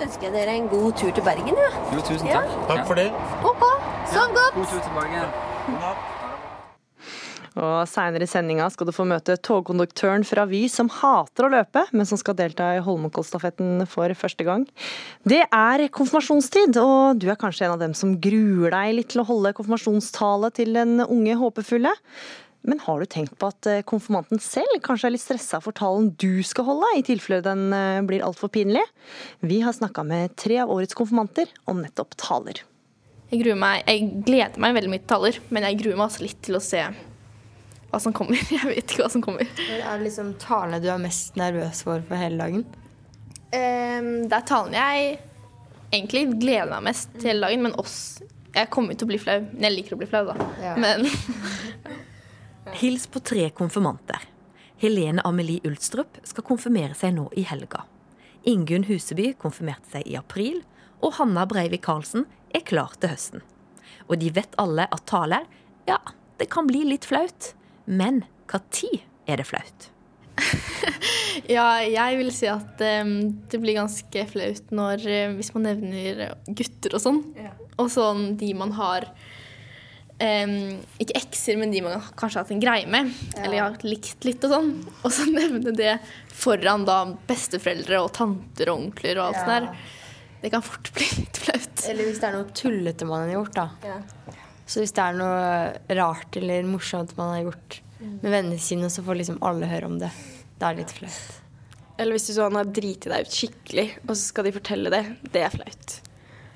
Ønsker jeg dere en god tur til Bergen, ja. Jo, tusen Ja. takk. Takk for det. Ok, Sånn godt! God tur tilbake. Og Seinere i sendinga skal du få møte togkonduktøren fra Vy som hater å løpe, men som skal delta i Holmenkollstafetten for første gang. Det er konfirmasjonstid, og du er kanskje en av dem som gruer deg litt til å holde konfirmasjonstale til den unge håpefulle. Men har du tenkt på at eh, konfirmanten selv kanskje er litt stressa for talen du skal holde, i tilfelle den eh, blir altfor pinlig? Vi har snakka med tre av årets konfirmanter om nettopp taler. Jeg gruer meg, jeg gleder meg veldig mye til taler, men jeg gruer meg også litt til å se hva som kommer. Jeg vet ikke hva som kommer. Er det liksom talene du er mest nervøs for for hele dagen? Um, det er talene jeg egentlig gleder meg mest til hele dagen, men også Jeg kommer til å bli flau. Men jeg liker å bli flau, da. Ja. Men Hils på tre konfirmanter. Helene Amelie Ulstrup skal konfirmere seg nå i helga. Ingunn Huseby konfirmerte seg i april, og Hanna Breivik Karlsen er klar til høsten. Og de vet alle at taler, ja, det kan bli litt flaut. Men når er det flaut? Ja, jeg vil si at um, det blir ganske flaut når, eh, hvis man nevner gutter og sånn. Og sånn de man har um, Ikke ekser, men de man kanskje har hatt en greie med. Eller har likt litt og sånn. Og så nevne det foran da besteforeldre og tanter og onkler og alt Ja. sånt der. Det kan fort bli litt flaut. Eller hvis det er noe tullete man har gjort, da. Så hvis det er noe rart eller morsomt man har gjort med vennene sine, så får liksom alle høre om det. Det er litt flaut. Eller hvis du sånn har driti deg ut skikkelig, og så skal de fortelle det. Det er flaut.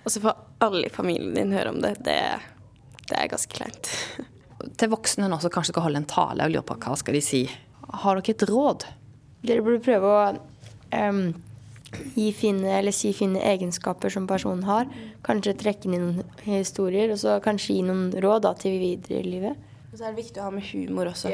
Og så får alle i familien din høre om det. Det, det er ganske kleint. Til voksne nå som kanskje skal holde en tale og lurer på hva skal de si. Har dere et råd? Dere burde prøve å em, gi fine, eller si fine egenskaper som personen har. Kanskje trekke inn noen historier, og så kanskje gi noen råd da, til videre i livet. Og så er det viktig å ha med humor også.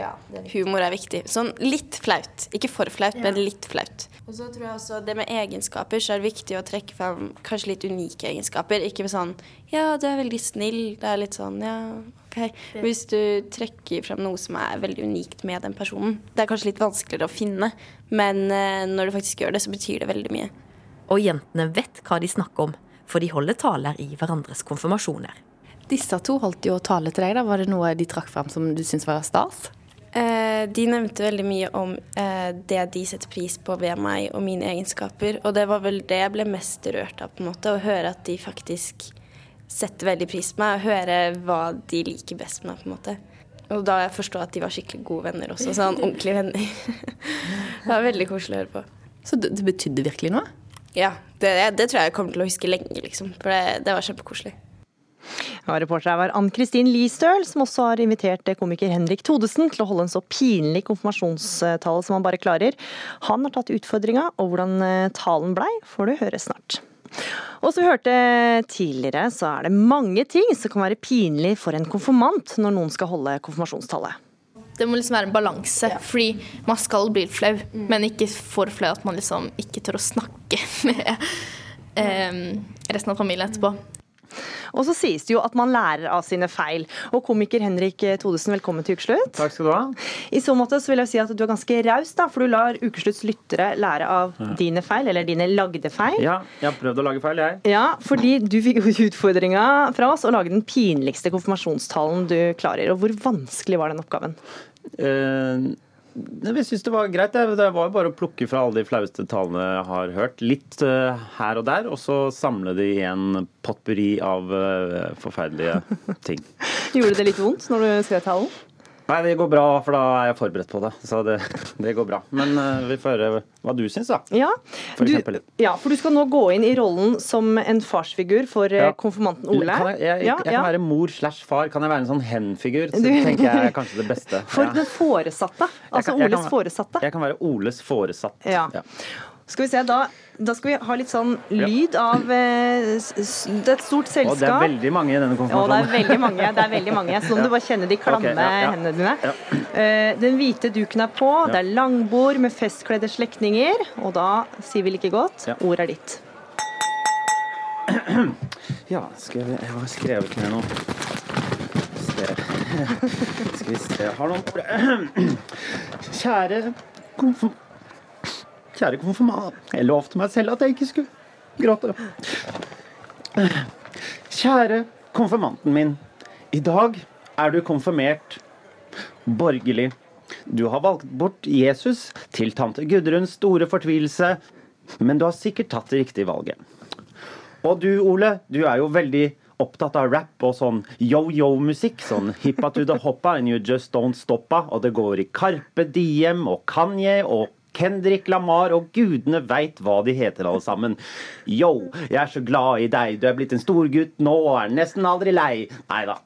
humor er viktig. Sånn litt flaut. Ikke for flaut, men litt flaut. Og så tror jeg også det med egenskaper, så er det viktig å trekke fram kanskje litt unike egenskaper. Ikke med sånn Ja, du er veldig snill. Det er litt sånn Ja, OK. Hvis du trekker fram noe som er veldig unikt med den personen. Det er kanskje litt vanskeligere å finne, men eh, når du faktisk gjør det, så betyr det veldig mye. Og jentene vet hva de snakker om, for de holder taler i hverandres konfirmasjoner. Disse to holdt jo tale til deg. da. Var det noe de trakk fram som du syntes var stas? Eh, de nevnte veldig mye om eh, det de setter pris på ved meg og mine egenskaper. Og det var vel det jeg ble mest rørt av, på en måte. Å høre at de faktisk setter veldig pris på meg, og høre hva de liker best med meg, på en måte. Og da jeg at de var skikkelig gode venner også. Sånn ordentlige venner. det var veldig koselig å høre på. Så det, det betydde virkelig noe? Ja. Det, det tror jeg jeg kommer til å huske lenge, liksom. For det, det var kjempekoselig. Ja, reporter her var Ann-Kristin Listøl, som også har invitert komiker Henrik Thodesen til å holde en så pinlig konfirmasjonstale som han bare klarer. Han har tatt utfordringa, og hvordan eh, talen blei, får du høre snart. Og som vi hørte tidligere, så er det mange ting som kan være pinlig for en konfirmant når noen skal holde konfirmasjonstale. Det må liksom være en balanse, fordi man skal bli flau, flau, men ikke for flau at man liksom ikke tør å snakke med eh, resten av familien etterpå. Og så sies det jo at man lærer av sine feil. Og komiker Henrik Todesen, velkommen til Ukeslutt. Takk skal du ha. I så måte så vil jeg si at du er ganske raus, da, for du lar Ukeslutts lyttere lære av Ja. dine feil, eller dine lagde feil. Ja, jeg har prøvd å lage feil, jeg. Ja, fordi du fikk utfordringa fra oss å lage den pinligste konfirmasjonstalen du klarer. Og hvor vanskelig var den oppgaven? Eh, jeg syns det var greit. Det det var jo bare å plukke fra alle de flaueste talene jeg har hørt. Litt eh, her og der, og så samle det i en potpurri av eh, forferdelige ting. Gjorde det litt vondt når du skrev talen? Nei, det går bra, for da er jeg forberedt på det. Så det, det går bra. Men uh, vi får høre hva du syns, da. Ja. For Du, ja, for du skal nå gå inn i rollen som en farsfigur for eh, Ja. konfirmanten Ole. Kan jeg, jeg, jeg, jeg kan være mor slash far. Kan jeg være en sånn hen-figur? Så Du- tenker jeg er kanskje det beste. For Ja. den foresatte. Altså kan- Oles kan- foresatte. Jeg kan være Oles foresatt. Ja. Skal vi se, da, da skal vi ha litt sånn lyd av eh, s- Det er et stort Og selskap. det er veldig mange i denne Ja, det er konfirmasjonen. veldig mange. Det er veldig mange. Så nå må du bare kjenne de klamme Ok, ja, ja. hendene dine. Eh, Den hvite duken er på, det er langbord med festkledde slektninger. Og da sier vi like godt ordet er ditt. Ja, skal vi, jeg har skrevet ned noe. Se. Skal vi se har noen Kjære konfirm... Kjære konfirmant. Jeg lovte meg selv at jeg ikke skulle gråte. Kjære konfirmanten min. I dag er du konfirmert borgerlig. Du har valgt bort Jesus til tante Gudruns store fortvilelse, men du har sikkert tatt det riktige valget. Og du, Ole, du er jo veldig opptatt av rap og sånn yo-yo-musikk. Sånn hippa to the hoppa and you just don't stoppa. Og det går i Carpe Diem og Kanye og Kendrick Lamar og gudene veit hva de heter alle sammen. Yo, jeg er så glad i deg, du er blitt en stor gutt nå og er nesten aldri lei. Nei da.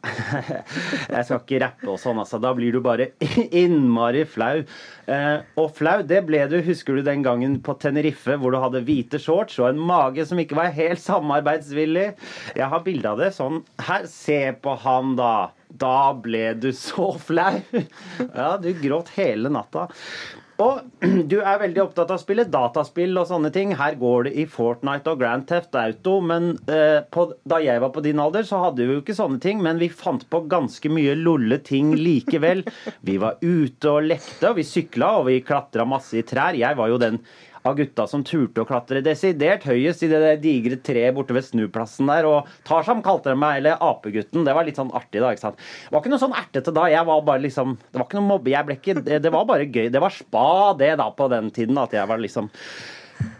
Jeg skal ikke rappe og sånn, altså. Da blir du bare innmari flau. Eh, og flau, det ble du, husker du den gangen på Tenerife hvor du hadde hvite shorts og en mage som ikke var helt samarbeidsvillig? Jeg har bilde av det sånn. Her, se på han, da. Da ble du så flau. Ja, du gråt hele natta. Og du er veldig opptatt av å spille dataspill og sånne ting. Her går det i Fortnite og Grand Theft Auto. Men eh, på, da jeg var på din alder, så hadde vi jo ikke sånne ting. Men vi fant på ganske mye lolle ting likevel. Vi var ute og lekte, og vi sykla, og vi klatra masse i trær. Jeg var jo den av gutta som turte å klatre desidert høyest i det digre treet borte ved snuplassen der. Og Tarzan kalte de meg, eller Apegutten. Det var litt sånn artig, da. ikke sant? Det var ikke noe sånn ertete da. Jeg var bare liksom Det var ikke noe mobbe. Jeg ble ikke Det var bare gøy. Det var spa, det, da, på den tiden. At jeg var liksom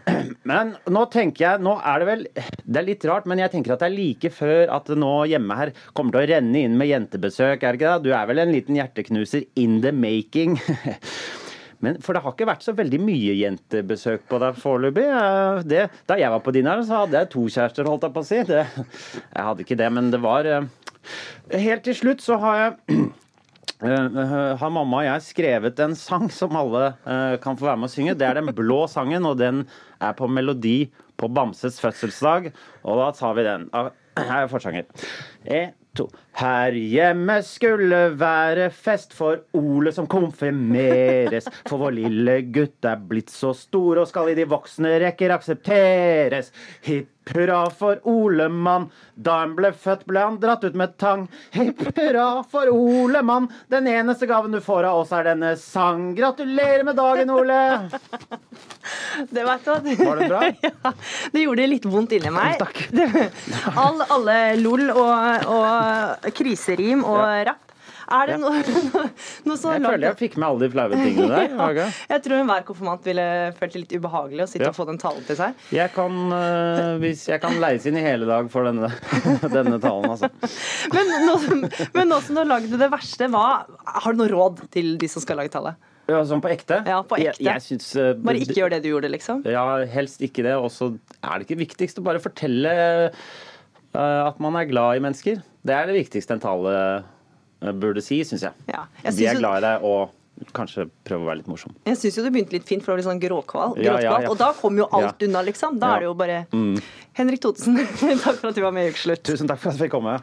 men nå tenker jeg, nå er det vel Det er litt rart, men jeg tenker at det er like før at nå hjemme her kommer til å renne inn med jentebesøk. er det ikke det? Du er vel en liten hjerteknuser in the making. Men, for det har ikke vært så veldig mye jentebesøk på deg foreløpig. Eh, da jeg var på din her, så hadde jeg to kjærester, holdt jeg på å si. Det, jeg hadde ikke det, men det var eh, Helt til slutt så har jeg har mamma og jeg skrevet en sang som alle kan få være med å synge. Det er den blå sangen, og den er på melodi på Bamses fødselsdag. Og da tar vi den. Her er forsanger. En, to. Her hjemme skulle være fest for Ole som konfirmeres. For vår lille gutt er blitt så stor og skal i de voksne rekker aksepteres. Hipp hurra for Olemann. Da han ble født, ble han dratt ut med tang. Hipp hurra for Olemann. Den eneste gaven du får av oss, er denne sang. Gratulerer med dagen, Ole! Det vet du. Var det bra? Ja, det gjorde litt vondt inni meg. Takk. all, alle lol og, og kriserim og rapp. Er det noe, noe, noe så Jeg føler jeg fikk med alle de flaue tingene der. ja, jeg tror enhver konfirmant ville følt det litt ubehagelig å sitte ja. og få den talen til seg. Jeg kan, uh, hvis jeg kan leies inn i hele dag for denne, denne talen, altså. Men nå, men nå som du har lagd det verste, hva, har du noe råd til de som skal lage tallet? Ja, Sånn på ekte? Ja, på ekte. Jeg, jeg synes, uh, bare ikke gjør det du gjorde, liksom? Ja, helst ikke det. Og så er det ikke viktigst å bare fortelle uh, at man er glad i mennesker. Det er det viktigste en tale burde si, syns jeg. Ja, jeg Vi er glad i deg, og kanskje prøve å være litt morsom. Jeg syns jo det begynte litt fint, for det var litt sånn gråkval. Ja, ja, ja. Og da kom jo alt unna, liksom. Da er det jo bare mm. Henrik Thodesen, takk for at du var med i Ukeslutt. Tusen takk for at jeg fikk komme.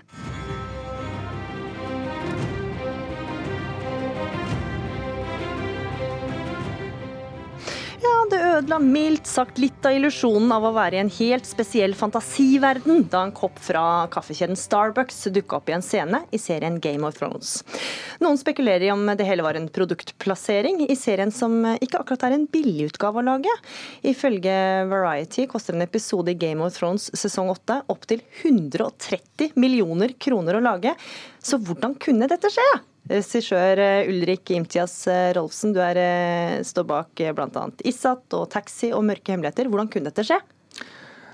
Ødela mildt sagt litt av illusjonen av å være i en helt spesiell fantasiverden da en kopp fra kaffekjeden Starbucks dukka opp i en scene i serien Game of Thrones. Noen spekulerer i om det hele var en produktplassering i serien som ikke akkurat er en billigutgave å lage. Ifølge Variety koster en episode i Game of Thrones sesong 8 opptil 130 millioner kroner å lage. Så hvordan kunne dette skje? Regissør eh, Ulrik Imtias eh, Rolfsen, du er, eh, står bak bl.a. Issat og Taxi og Mørke hemmeligheter. Hvordan kunne dette skje?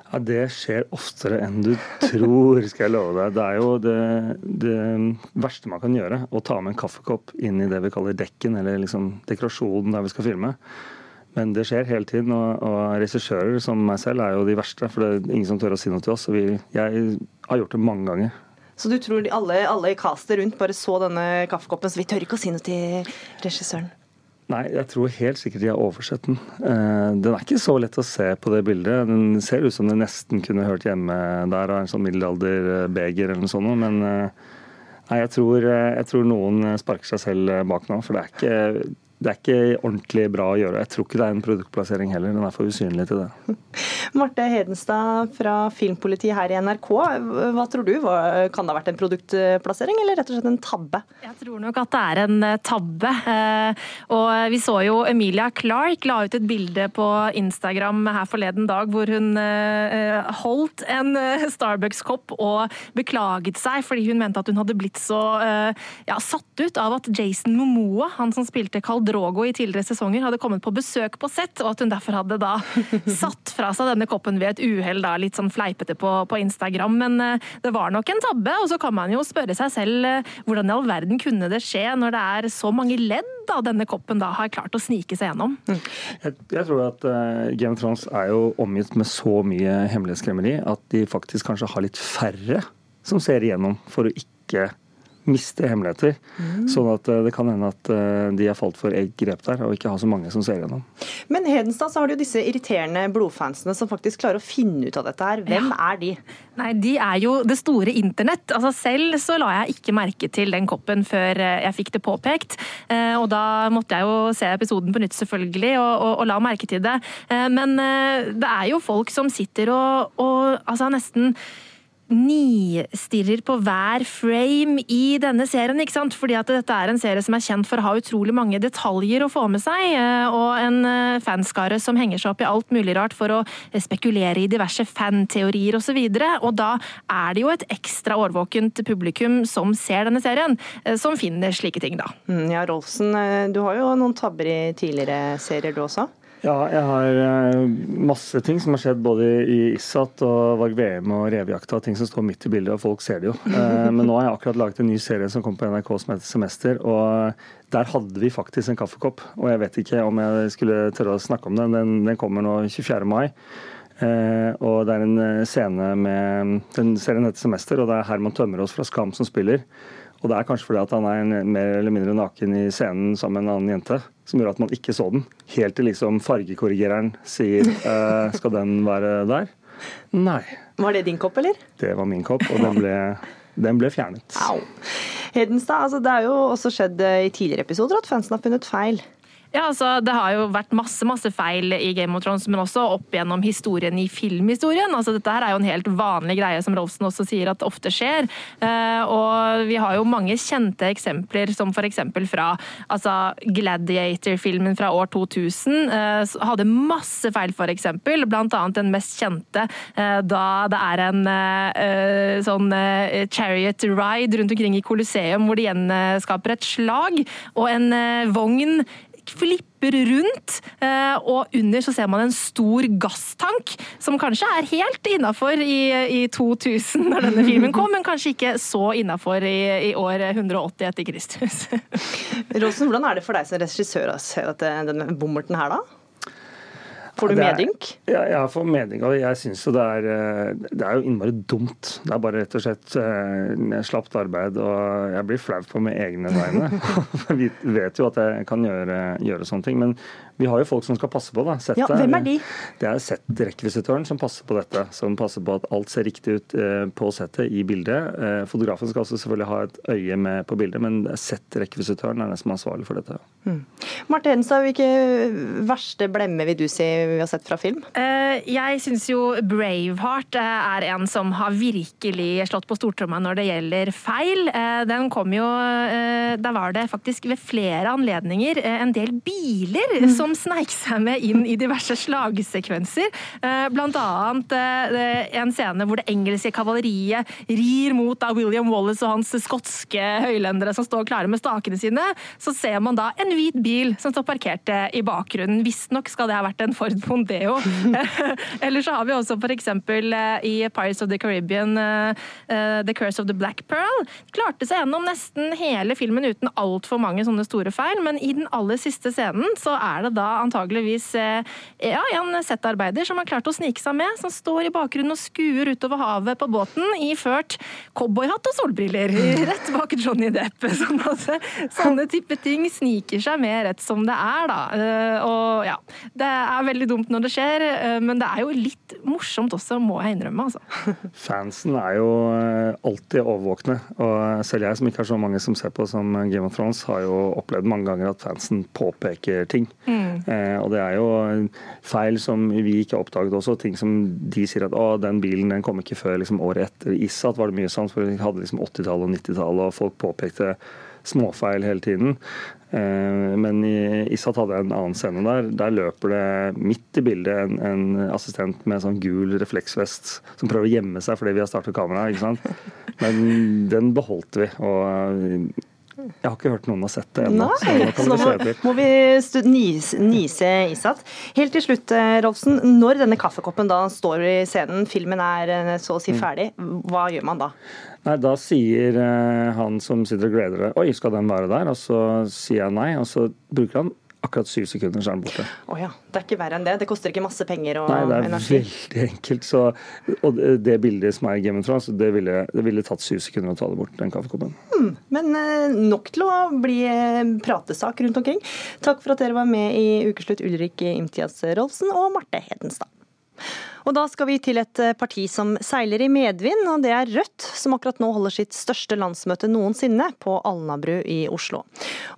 Ja, Det skjer oftere enn du tror, skal jeg love deg. Det er jo det, det, verste man kan gjøre, å ta med en kaffekopp inn i det vi kaller dekken, eller liksom dekorasjonen der vi skal filme. Men det skjer hele tiden, og, og regissører som meg selv er jo de verste. For det er ingen som tør å si noe til oss. Vi, jeg har gjort det mange ganger. Så du tror alle, alle i castet rundt bare så denne kaffekoppen, så vi tør ikke å si noe til regissøren? Nei, jeg tror helt sikkert de har oversett den. Eh, den er ikke så lett å se på det bildet. Den ser ut som den nesten kunne hørt hjemme der av en sånn middelalderbeger eller noe sånt. Men eh, nei, jeg tror, jeg tror noen sparker seg selv bak nå. For det er ikke det er ikke ordentlig bra å gjøre. Jeg tror ikke det er en produktplassering heller. Den er for usynlig til det. Marte Hedenstad fra Filmpolitiet her i NRK. Hva tror du? Kan det ha vært en produktplassering, eller rett og slett en tabbe? Jeg tror nok at det er en eh, tabbe. Eh, og vi så jo Emilia Clark la ut et bilde på Instagram her forleden dag hvor hun eh, holdt en Starbucks-kopp og beklaget seg fordi hun mente at hun hadde blitt så ja, satt ut av at Jason Momoa, han som spilte Carl Drogo i tidligere sesonger hadde kommet på besøk på sett, og at hun derfor hadde da satt fra seg denne koppen ved et uhell, litt sånn fleipete på, på, Instagram. Men uh, det var nok en tabbe, og så kan man jo spørre seg selv uh, hvordan i all verden kunne det skje når det er så mange ledd da denne koppen da har klart å snike seg gjennom? Jeg, jeg tror at uh, Game of Thrones er jo omgitt med så mye hemmelighetskremmeri at de faktisk kanskje har litt færre som ser igjennom for å ikke miste hemmeligheter. Mm. Sånn at det kan hende at de har falt for eget grep der, og ikke har så mange som ser gjennom. Men Hedenstad så har du jo disse irriterende blodfansene som faktisk klarer å finne ut av dette her. Hvem ja. er de? Nei, De er jo det store internett. Altså Selv så la jeg ikke merke til den koppen før jeg fikk det påpekt. Og da måtte jeg jo se episoden på nytt, selvfølgelig, og, og, og la merke til det. Men det er jo folk som sitter og, og altså nesten nistirrer på hver frame i denne serien. ikke sant? Fordi at dette er en serie som er kjent for å ha utrolig mange detaljer å få med seg. Eh, og en eh, fanskare som henger seg opp i alt mulig rart for å spekulere i diverse fanteorier osv. Og, så og da er det jo et ekstra årvåkent publikum som ser denne serien, eh, som finner slike ting, da. Mm, ja, Rolfsen, du har jo noen tabber i tidligere serier du også? Ja, jeg har eh, masse ting som har skjedd både i ISAT og Varg VM og Revejakta. Ting som står midt i bildet, og folk ser det jo. Eh, men nå har jeg akkurat laget en ny serie som kom på NRK som heter Semester. og Der hadde vi faktisk en kaffekopp. Og jeg vet ikke om jeg skulle tørre å snakke om den. Den, den kommer nå 24. mai. Eh, og det er en scene med Den serien heter Semester, og det er Herman Tømmerås fra Skam som spiller. Og det er kanskje fordi at han er mer eller mindre naken i scenen sammen med en annen jente, som gjorde at man ikke så den. Helt til liksom fargekorrigereren sier uh, skal den være der? Nei. Var det din kopp, eller? Det var min kopp, og den ble, den ble fjernet. Au. Hedenstad, altså det er jo også skjedd eh, i tidligere episoder at fansen har funnet feil. Ja, altså, Det har jo vært masse masse feil i Game of Thrones, men også opp gjennom historien i filmhistorien. Altså, dette her er jo en helt vanlig greie, som Rolfsen også sier at ofte skjer. Eh, og vi har jo mange kjente eksempler, som f.eks. fra altså, Gladiator-filmen fra år 2000. Eh, hadde masse feil, f.eks. Blant annet den mest kjente, eh, da det er en sånn chariot ride rundt omkring i Colosseum, hvor de gjenskaper et slag og en vogn flipper rundt, eh, og under så ser man en stor gasstank, som kanskje er helt innafor i, i, 2000 når denne filmen kom, men kanskje ikke så innafor i, i, år 180 etter Kristus. Rosen, hvordan er det for deg som regissør å se denne bommerten her, da? Får du medynk? Ja, jeg får medynk. Og jeg syns jo det er eh, Det er jo innmari dumt. Det er bare rett og slett uh, slapt arbeid, og jeg blir flau på med egne vegne. Vi vet jo at jeg kan gjøre, gjøre sånne ting. Men vi har jo folk som skal passe på det. Sett Ja, hvem er de? Det er settrekvisitøren som passer på dette. Som passer på at alt ser riktig ut eh, på settet i bildet. Eh, fotografen skal også selvfølgelig ha et øye med på bildet, men settrekvisitøren er den som er ansvarlig for dette. Mm. Marte Hedenstad, hvilke verste blemme vil du si vi har sett fra film? Eh, jeg syns jo Braveheart er en som har virkelig slått på stortromma når det gjelder feil. Den kom jo Da var det faktisk ved flere anledninger en del biler mm. som som sneik seg med inn i diverse slagsekvenser. Eh, blant annet eh, en scene hvor det engelske kavaleriet rir mot William Wallace og hans skotske høylendere som står klare med stakene sine. Så ser man da en hvit bil som står parkert eh, i bakgrunnen. Visstnok skal det ha vært en Ford Mondeo. Eller så har vi også f.eks. i Pirates of the Caribbean, The Curse of the Black Pearl. Klarte seg gjennom nesten hele filmen uten altfor mange sånne store feil, men i den aller siste scenen så er det da antageligvis eh, ja, en settarbeider som har klart å snike seg med, som står i bakgrunnen og skuer utover havet på båten iført cowboyhatt og solbriller rett bak Johnny Depp. Sånn at, sånne type ting sniker seg med rett som det er, da. Eh, og ja, det er veldig dumt når det skjer, eh, men det er jo litt morsomt også, må jeg innrømme. altså. Fansen er jo alltid overvåkne, og selv jeg som ikke har så mange som ser på som Game of Thrones, har jo opplevd mange ganger at fansen påpeker ting. Mm. Eh, og det er jo feil som vi ikke har oppdaget også. Ting som de sier at å, den bilen den kom ikke før liksom, året etter. Issat var det mye sant, for vi hadde liksom 80-tallet og 90-tallet, og folk påpekte småfeil hele tiden. Eh, men i Issat hadde jeg en annen scene der. Der løper det midt i bildet en, en assistent med sånn gul refleksvest som prøver å gjemme seg fordi vi har startet kameraet. Men den beholdt vi. og jeg har ikke hørt noen har sett det ennå. Så nå, må, må, vi nise, nise Isat. Helt til slutt, eh, Rolfsen. Når denne kaffekoppen da står i scenen, filmen er eh, så å si mm. ferdig, hva gjør man da? Nei, Da sier uh, han som sitter og gleder det, oi, skal den være der? Og så sier jeg nei, og så bruker han akkurat syv sekunder så er den borte. Oh ja. Det er ikke verre enn det? Det koster ikke masse penger og Nei, det er energi? veldig enkelt. Så, og det bildet som er i Game of Thrones, det ville, det ville tatt syv sekunder å ta det bort, den kaffekoppen. Hmm, men eh, nok til å bli eh, pratesak rundt omkring. Takk for at dere var med i Ukeslutt, Ulrik Imtias Rolfsen og Marte Hedenstad. Og da skal vi til et eh, parti som seiler i medvind, og det er Rødt, som akkurat nå holder sitt største landsmøte noensinne på Alnabru i Oslo.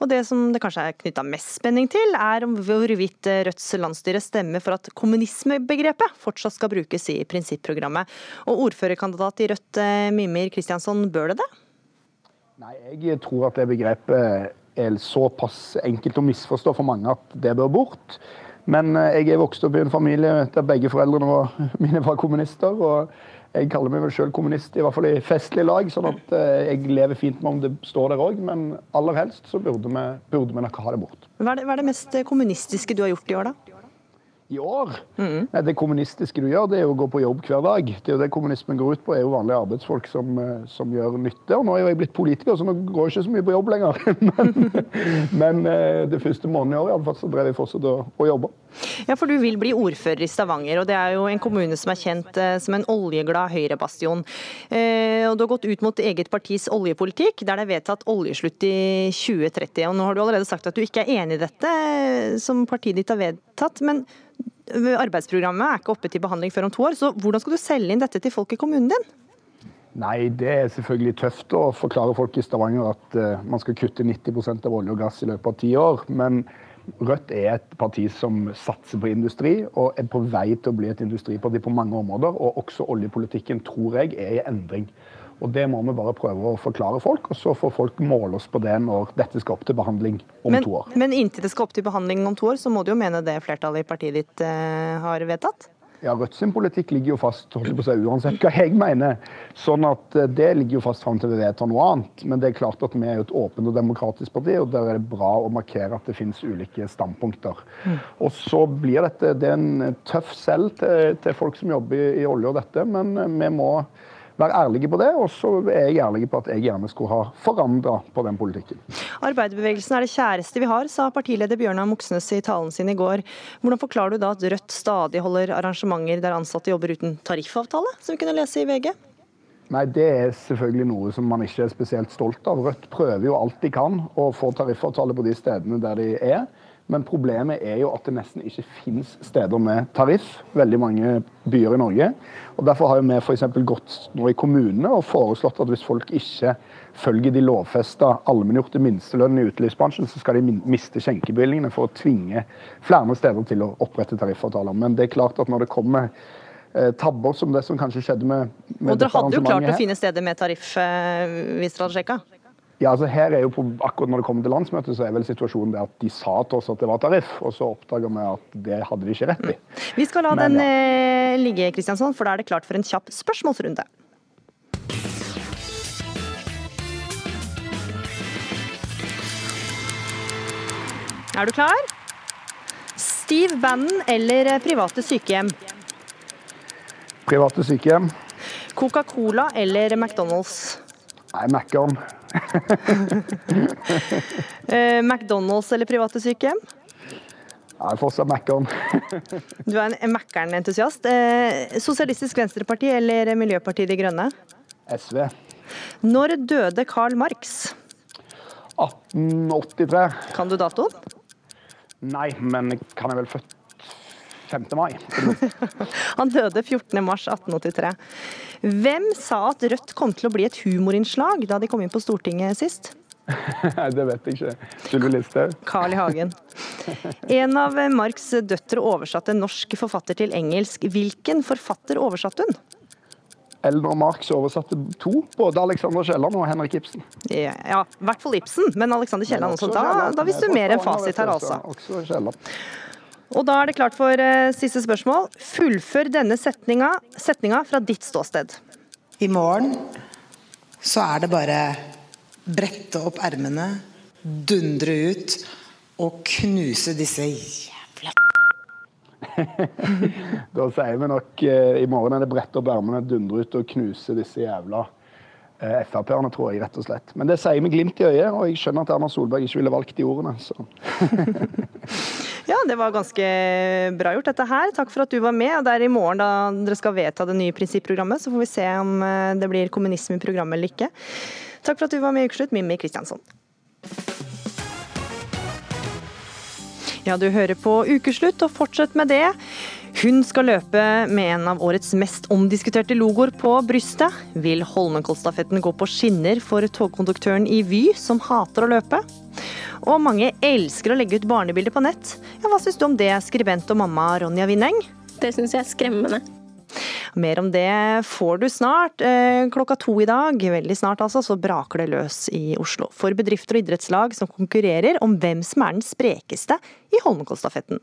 Og det som det kanskje er knytta mest spenning til, er om hvorvidt Rødts landsstyre stemmer for at kommunismebegrepet fortsatt skal brukes i prinsipprogrammet. Og ordførerkandidat i Rødt, eh, Mimir Kristiansson, bør det det? Nei, jeg tror at det begrepet er såpass enkelt å misforstå for mange at det bør bort. Men eh, jeg er vokst opp i en familie der begge foreldrene mine var kommunister. og jeg kaller meg vel selv kommunist, i hvert fall i festlig lag, sånn at eh, jeg lever fint med om det står der òg. Men aller helst så burde vi, burde vi nok ha det bort. Hva er det, hva er det mest kommunistiske du har gjort i år, da? I år? Mm. Det kommunistiske du gjør, det er jo å gå på jobb hver dag. Det er jo det kommunismen går ut på, er jo vanlige arbeidsfolk som, eh, som gjør nytte. Og nå er jo jeg blitt politiker, så nå går jeg ikke så mye på jobb lenger. men, men det første måneden i år iallfall, så drev jeg fortsatt og, og jobba. Ja, for du vil bli ordfører i Stavanger, og det er jo en kommune som er kjent eh, som en oljeglad høyrebastion. Eh, og du har gått ut mot eget partis oljepolitikk, der det er vedtatt oljeslutt i 2030. Og nå har du allerede sagt at du ikke er enig i dette, som partiet ditt har vedtatt. Men arbeidsprogrammet er ikke oppe til behandling før om to år, så hvordan skal du selge inn dette til folk i kommunen din? Nei, det er selvfølgelig tøft å forklare folk i Stavanger at uh, man skal kutte 90% av olje og gass i løpet av ti år. Men Rødt er et parti som satser på industri, og er på vei til å bli et industriparti på mange områder. Og også oljepolitikken, tror jeg, er i endring. Og Det må vi bare prøve å forklare folk, og så får folk måle oss på det når dette skal opp til behandling om men, to år. Men inntil det skal opp til behandling om to år, så må du jo mene det flertallet i partiet ditt eh, har vedtatt? Ja, Rødt sin politikk ligger jo fast holdt på å si, uansett hva jeg mener. Sånn at eh, Det ligger jo fast fram til vi vedtar noe annet. Men det er klart at vi er jo et åpent og demokratisk parti, og der er det bra å markere at det finnes ulike standpunkter. Mm. Og så blir dette det er en tøff selv til, til folk som jobber i, i olje og dette, men eh, vi må være ærlige på det. Og så er jeg ærlig på at jeg gjerne skulle ha forandra på den politikken. Arbeiderbevegelsen er det kjæreste vi har, sa partileder Bjørnar Moxnes i talen sin i går. Hvordan forklarer du da at Rødt stadig holder arrangementer der ansatte jobber uten tariffavtale, som vi kunne lese i VG? Nei, Det er selvfølgelig noe som man ikke er spesielt stolt av. Rødt prøver jo alt de kan å få tariffavtale på de stedene der de er. Men problemet er jo at det nesten ikke finnes steder med tariff. Veldig mange byer i Norge. Og Derfor har vi f.eks. gått nå i kommunene og foreslått at hvis folk ikke følger de lovfesta allmenngjorte minstelønnene i utelivsbransjen, så skal de miste skjenkebevilgningene for å tvinge flere steder til å opprette tariffavtaler. Men det er klart at når det kommer eh, tabber som det som kanskje skjedde med, med Og dere hadde jo klart å finne steder med tariff eh, hvis dere hadde sjekka? Ja, altså her er jo på, akkurat Når det kommer til landsmøtet, så er vel situasjonen det at de sa til oss at det var tariff, og så oppdaga vi at det hadde de ikke rett i. Vi skal la Men, den ja. Eh, ligge, Kristiansand, for da er det klart for en kjapp spørsmålsrunde. Er du klar? Steve Bannon eller private sykehjem? Private sykehjem. Coca-Cola eller McDonald's? Nei, Mækkern. Eh, McDonald's eller private sykehjem? Jeg er fortsatt Mækkern. du er en Mækkern-entusiast. Eh, Sosialistisk Venstreparti eller Miljøpartiet De Grønne? SV. Når døde Karl Marx? 1883. Kan du datoen? Nei, men kan jeg vel født 5. mai. Han døde 14. mars 1883. Hvem sa at Rødt kom til å bli et humorinnslag da de kom inn på Stortinget sist? det vet jeg ikke. Sylvi Listhaug. Carl I. Hagen. En av Marks døtre oversatte en norsk forfatter til engelsk. Hvilken forfatter oversatte hun? Eldre Marx oversatte to, både Alexander Kielland og Henrik Ibsen. Ja, ja, i hvert fall Ibsen, men Alexander Kielland også. Da, da visste du mer enn fasit her, altså. Også Kielland. Og da er det klart for eh, siste spørsmål. Fullfør denne setninga, setninga fra ditt ståsted. I morgen så er det bare brette opp ermene, dundre ut og knuse disse jævla Da sier vi nok eh, i morgen er det brette opp ermene, dundre ut og knuse disse jævla Frp-erne, tror jeg, rett og slett. Men det sier med glimt i øyet, og jeg skjønner at Erna Solberg ikke ville valgt de ordene. Så. Ja, det var ganske bra gjort dette her. Takk for at du var med. og Det er i morgen da dere skal vedta det nye prinsipprogrammet, så får vi se om eh, det blir kommunisme i programmet eller ikke. Takk for at du var med i Ukeslutt, Mimmi Kristiansson. Ja, du hører på Ukeslutt, og fortsett med det. Hun skal løpe med en av årets mest omdiskuterte logoer på brystet. Vil Holmenkollstafetten gå på skinner for togkonduktøren i Vy, som hater å løpe? Og mange elsker å legge ut barnebilder på nett. Ja, hva syns du om det, skribent og mamma Ronja Winneng? Det syns jeg er skremmende. Mer om det får du snart. Eh, klokka to i dag, veldig snart altså, så braker det løs i Oslo. For bedrifter og idrettslag som konkurrerer om hvem som er den sprekeste i Holmenkollstafetten.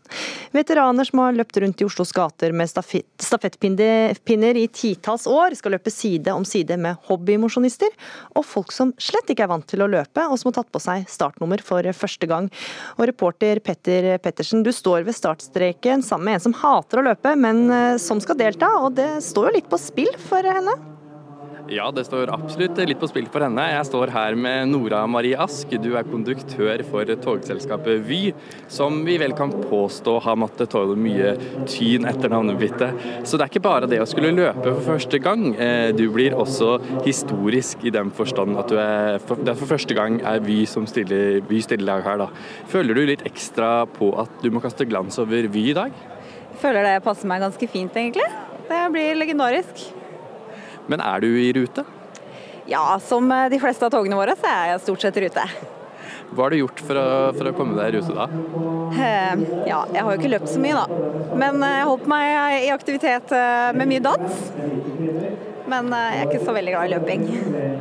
Veteraner som har løpt rundt i Oslos gater med stafettpinner i titalls år, skal løpe side om side med hobbymosjonister og folk som slett ikke er vant til å løpe, og som har tatt på seg startnummer for første gang. Og reporter Petter Pettersen, du står ved startstreken sammen med en som hater å løpe, men eh, som skal delta, og det står jo litt på spill for henne? Ja, det står absolutt litt på spill for henne. Jeg står her med Nora Marie Ask. Du er konduktør for togselskapet Vy, som vi vel kan påstå har måttet tåle mye tyn etter navnebyttet. Så det er ikke bare det å skulle løpe for første gang. Eh, du blir også historisk i den forstand at du er, det er for første gang er Vy som stiller, Vy stiller deg her. Da. Føler du litt ekstra på at du må kaste glans over Vy i dag? Føler det passer meg ganske fint, egentlig. Det blir legendarisk. Men er du i rute? Ja, som de fleste av togene våre, så er jeg stort sett i rute. Hva har du gjort for å, for å komme deg i rute da? Eh, ja, jeg har jo ikke løpt så mye da. Men jeg har holdt meg i aktivitet eh, med mye dans. Men eh, jeg er ikke så veldig glad i løping.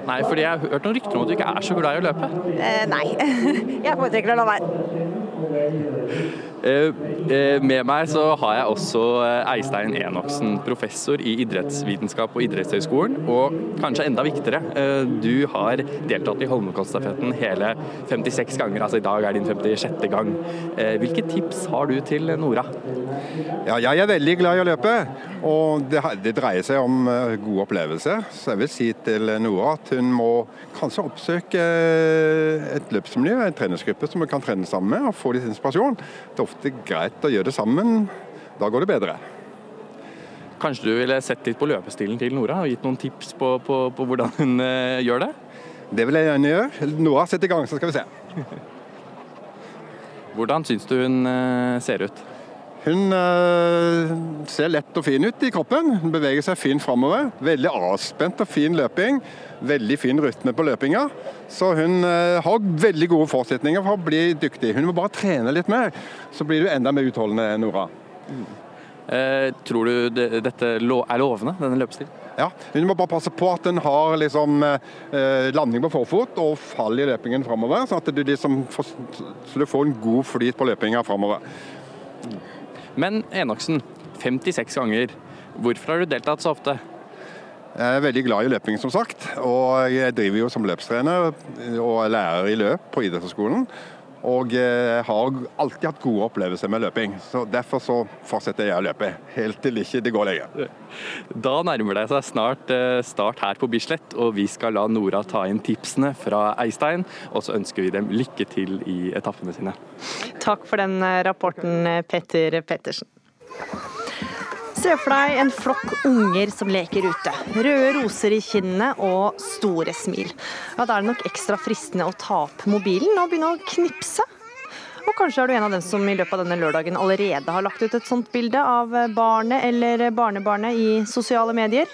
Nei, fordi jeg har hørt noen rykter om at du ikke er så glad i å løpe? Eh, nei, jeg foretrekker å la være. Eh, eh, med meg så har jeg også eh, Eistein Enoksen, professor i idrettsvitenskap på Idrettshøgskolen. Og kanskje enda viktigere, du har deltatt i Holmenkollstafetten hele 56 ganger. Altså i dag er din 56. gang. Hvilke tips har du til Nora? Ja, jeg er veldig glad i å løpe, og det, dreier seg om god opplevelse. Så jeg vil si til Nora at hun må kanskje oppsøke et løpsmiljø, en treningsgruppe som hun kan trene sammen med, og få litt inspirasjon. Det er ofte greit å gjøre det sammen. Da går det bedre. Kanskje du ville sett litt på løpestilen til Nora og gitt noen tips på, på, på hvordan hun uh, gjør det? Det vil jeg gjerne gjøre. Nora, sett i gang, så skal vi se. hvordan syns du hun uh, ser ut? Hun uh, ser lett og fin ut i kroppen. Hun beveger seg fint framover. Veldig avspent og fin løping. Veldig fin rytme på løpinga. Så hun uh, har veldig gode forutsetninger for å bli dyktig. Hun må bare trene litt mer, så blir du enda mer utholdende, Nora. Mm. Eh, tror du det, dette er lovende, denne løpestilen? Ja, hun må bare passe på at hun har liksom, eh, landing på forfot og fall i løpingen framover, sånn at du, liksom får, så du får en god flyt på løpinga framover. Men Enoksen, 56 ganger. Hvorfor har du deltatt så ofte? Jeg er veldig glad i løping, som sagt. Og jeg driver jo som løpstrener og er lærer i løp på idrettshøyskolen. Og jeg har alltid hatt gode opplevelser med løping. så Derfor så fortsetter jeg å løpe, helt til ikke det går lenger. Da nærmer det seg snart eh, start her på Bislett, og vi skal la Nora ta inn tipsene fra Eistein. Og så ønsker vi dem lykke til i etappene sine. Takk for den eh, rapporten, Petter Pettersen. Se for deg en flokk unger som leker ute. Røde roser i kinnene og store smil. Ja, Da er det nok ekstra fristende å ta opp mobilen og begynne å knipse. Og kanskje er du en av dem som i løpet av denne lørdagen allerede har lagt ut et sånt bilde av barnet eller barnebarnet i sosiale medier.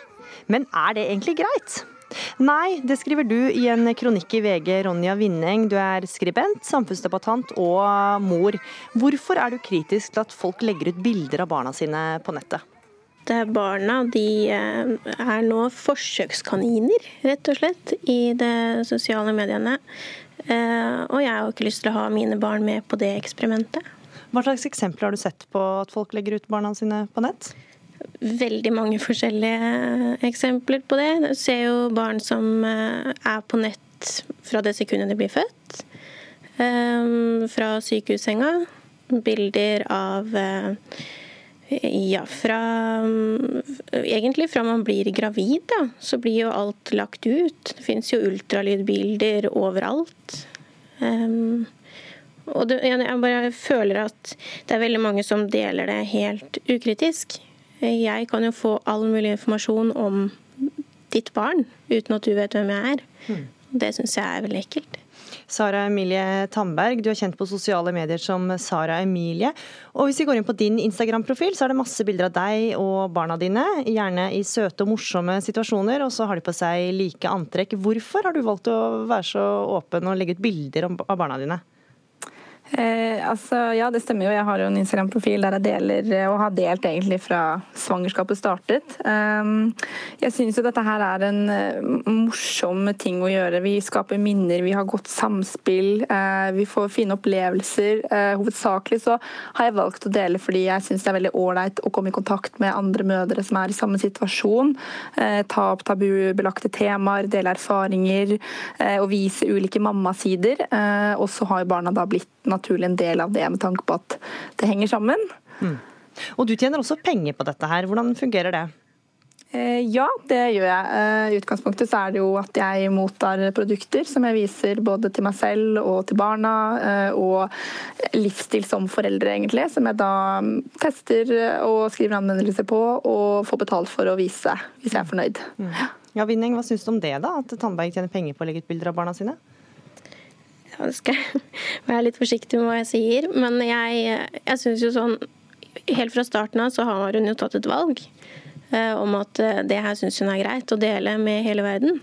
Men er det egentlig greit? Nei, det skriver du i en kronikk i VG, Ronja Winneng. Du er skribent, samfunnsdebattant og mor. Hvorfor er du kritisk til at folk legger ut bilder av barna sine på nettet? Barna de eh, er nå forsøkskaniner, rett og slett, i de sosiale mediene. Eh, og jeg har ikke lyst til å ha mine barn med på det eksperimentet. Hva slags eksempler har du sett på at folk legger ut barna sine på nett? Veldig mange forskjellige eksempler på det. Du ser jo barn som eh, er på nett fra det sekundet de blir født. Fra sykehussenga. Bilder av Ja, fra Egentlig fra man blir gravid, da, så blir jo alt lagt ut. Det finnes jo ultralydbilder overalt. Um, og det, jeg bare føler at det er veldig mange som deler det helt ukritisk. Jeg kan jo få all mulig informasjon om ditt barn uten at du vet hvem jeg er. Mm. Det syns jeg er veldig ekkelt. Sara Emilie Tandberg, du er kjent på sosiale medier som Sara Emilie. Og hvis vi går inn på din Instagram-profil, så er det masse bilder av deg og barna dine. Gjerne i søte og morsomme situasjoner, og så har de på seg like antrekk. Hvorfor har du valgt å være så åpen og legge ut bilder av barna dine? Eh, altså, ja, det stemmer jo. Jeg har jo en Instagram-profil der jeg deler, eh, og har delt egentlig fra svangerskapet startet. Um, jeg syns jo dette her er en uh, morsom ting å gjøre. Vi skaper minner, vi har godt samspill, uh, vi får fine opplevelser. Uh, hovedsakelig så har jeg valgt å dele fordi jeg syns det er veldig ålreit å komme i kontakt med andre mødre som er i samme situasjon. ta opp tabubelagte temaer, dele erfaringer og vise ulike mammasider. og så har jo barna da blitt naturlig en del av det, med tanke på at det henger sammen. Mm. Og du tjener også penger på dette her. Hvordan fungerer det? Eh, ja, det gjør jeg. Eh, I utgangspunktet så er det jo at jeg mottar produkter som jeg viser både til meg selv og til barna, eh, og livsstil som foreldre, egentlig, som jeg da tester og skriver anvendelser på og får betalt for å vise hvis jeg er fornøyd. Mm. Ja, Vinning, Hva syns du om det, da? At Tandberg tjener penger på å legge ut bilder av barna sine? Det skal være litt forsiktig med hva jeg sier. Men jeg, jeg syns jo sånn Helt fra starten av så har hun jo tatt et valg eh, om at eh, det her syns hun er greit å dele med hele verden.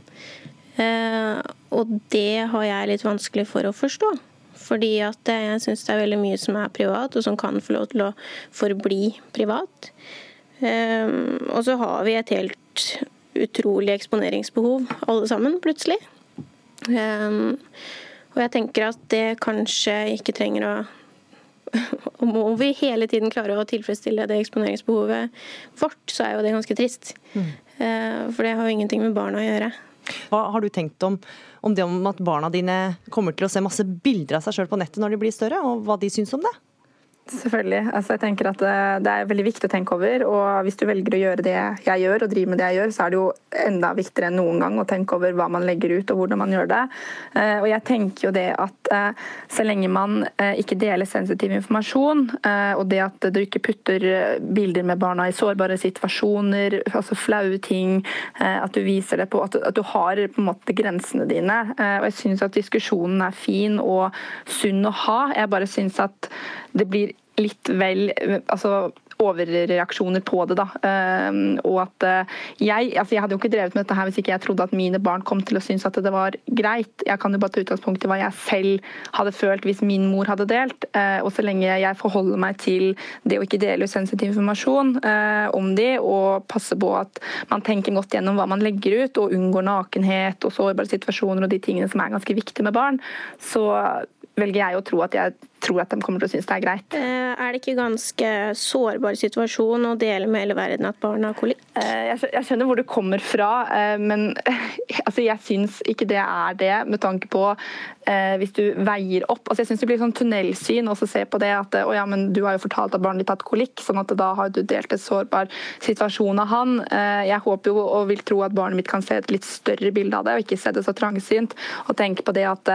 Eh, og det har jeg litt vanskelig for å forstå. Fordi at jeg syns det er veldig mye som er privat, og som kan få lov til å forbli privat. Og så har vi et helt utrolig eksponeringsbehov, alle sammen, plutselig. Um, og jeg tenker at det kanskje ikke trenger å og må vi hele tiden klare å tilfredsstille det eksponeringsbehovet vårt, så er jo det ganske trist. Mm. Eh, for det har jo ingenting med barna å gjøre. Hva har du tenkt om, om det om at barna dine kommer til å se masse bilder av seg sjøl på nettet når de blir større, og hva de syns om det? Selvfølgelig. Altså, jeg tenker at eh, Det er veldig viktig å tenke over. og Hvis du velger å gjøre det jeg gjør, og drive med det jeg gjør, så er det jo enda viktigere enn noen gang å tenke over hva man legger ut og hvordan man gjør det. Eh, og jeg tenker jo det at eh, Så lenge man ikke deler sensitiv informasjon, og det at du ikke putter bilder med barna i sårbare situasjoner, altså flaue ting, at du viser det på at, du har på en måte grensene dine. Og jeg syns at diskusjonen er fin og sunn å ha. Jeg bare syns at det blir litt vel altså overreaksjoner på det. da. Ehm, og at eh, jeg, altså jeg hadde jo ikke drevet med dette her hvis ikke jeg trodde at mine barn kom til å synes at det var greit. Jeg kan jo bare ta utgangspunkt i hva jeg selv hadde følt hvis min mor hadde delt. Eh, og så lenge jeg forholder meg til det å ikke dele sensitiv informasjon eh, om de, og passe på at man tenker godt gjennom hva man legger ut, og unngår nakenhet og sårbare situasjoner og de tingene som er ganske viktige med barn, så velger jeg å tro at jeg tror at de kommer til å synes det er greit. Eh, er det ikke ganske sårbar situasjon å dele med hele verden at barn har kolikk? Eh, jeg skjønner hvor du kommer fra, eh, men altså, jeg syns ikke det er det, med tanke på hvis du veier opp. Altså, jeg syns det blir sånn tunnelsyn å se på det at å ja, men du har jo fortalt at barnet ditt har hatt kolikk, sånn at da har du delt en sårbar situasjon av han. Jeg håper jo og vil tro at barnet mitt kan se et litt større bilde av det, og ikke se det så trangsynt. Og tenke på det at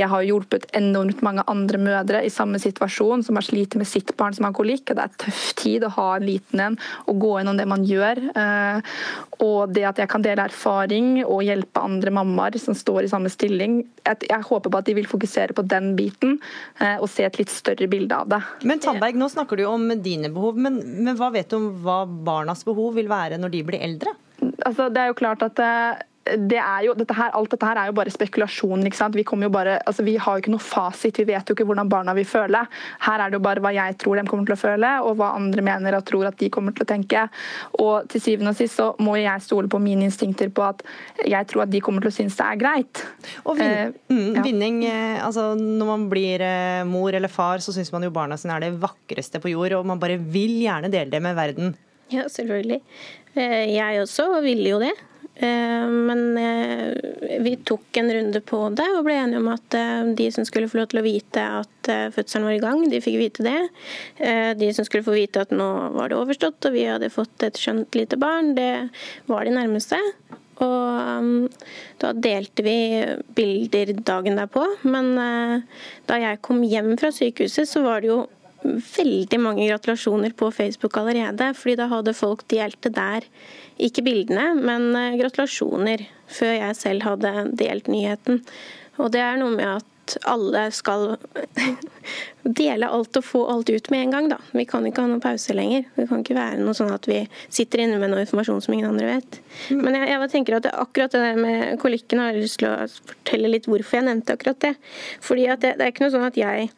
jeg har hjulpet enormt mange andre mødre i samme situasjon som har slitt med sitt barn som har kolikk. Det er tøff tid å ha en liten en og gå gjennom det man gjør. Eh, og det at jeg kan dele erfaring og hjelpe andre mammaer som står i samme stilling. Jeg håper på at de vil fokusere på den biten eh, og se et litt større bilde av det. Men Tandberg, nå snakker du om dine behov, men, men hva vet du om hva barnas behov vil være når de blir eldre? Altså, det er jo klart at eh, det er jo, dette her, alt dette her er jo bare spekulasjon. ikke sant? Vi, jo bare, altså vi har jo ikke noe fasit, vi vet jo ikke hvordan barna vil føle. Her er det jo bare hva jeg tror de kommer til å føle, og hva andre mener og tror at de kommer til å tenke. Og til syvende og sist så må jeg stole på mine instinkter på at jeg tror at de kommer til å synes det er greit. Og vin eh, mm, ja. vinning, eh, altså Når man blir eh, mor eller far, så syns man jo barna sine er det vakreste på jord, og man bare vil gjerne dele det med verden. Ja, selvfølgelig. Jeg også ville jo det. Eh, men eh, vi tok en runde på det og ble enige om at eh, de som skulle få lov til å vite at fødselen var i gang, de fikk vite det. De som skulle få vite at nå var det overstått og vi hadde fått et skjønt lite barn, det var de nærmeste. Og um, da delte vi bilder dagen derpå. Men da jeg kom hjem fra sykehuset, så var det jo veldig mange gratulasjoner på Facebook allerede. fordi da hadde folk delt det der. Ikke bildene, men eh, gratulasjoner. Før jeg selv hadde delt nyheten. Og det er noe med at alle skal dele alt og få alt ut med en gang. Da. Vi kan ikke ha noen pause lenger. Det kan ikke være noe sånn at vi sitter inne med noe informasjon som ingen andre vet. Mm. Men jeg, jeg tenker at det, akkurat det der med kolikken har jeg lyst til å fortelle litt hvorfor jeg nevnte akkurat det. Fordi det, det er ikke noe sånn at jeg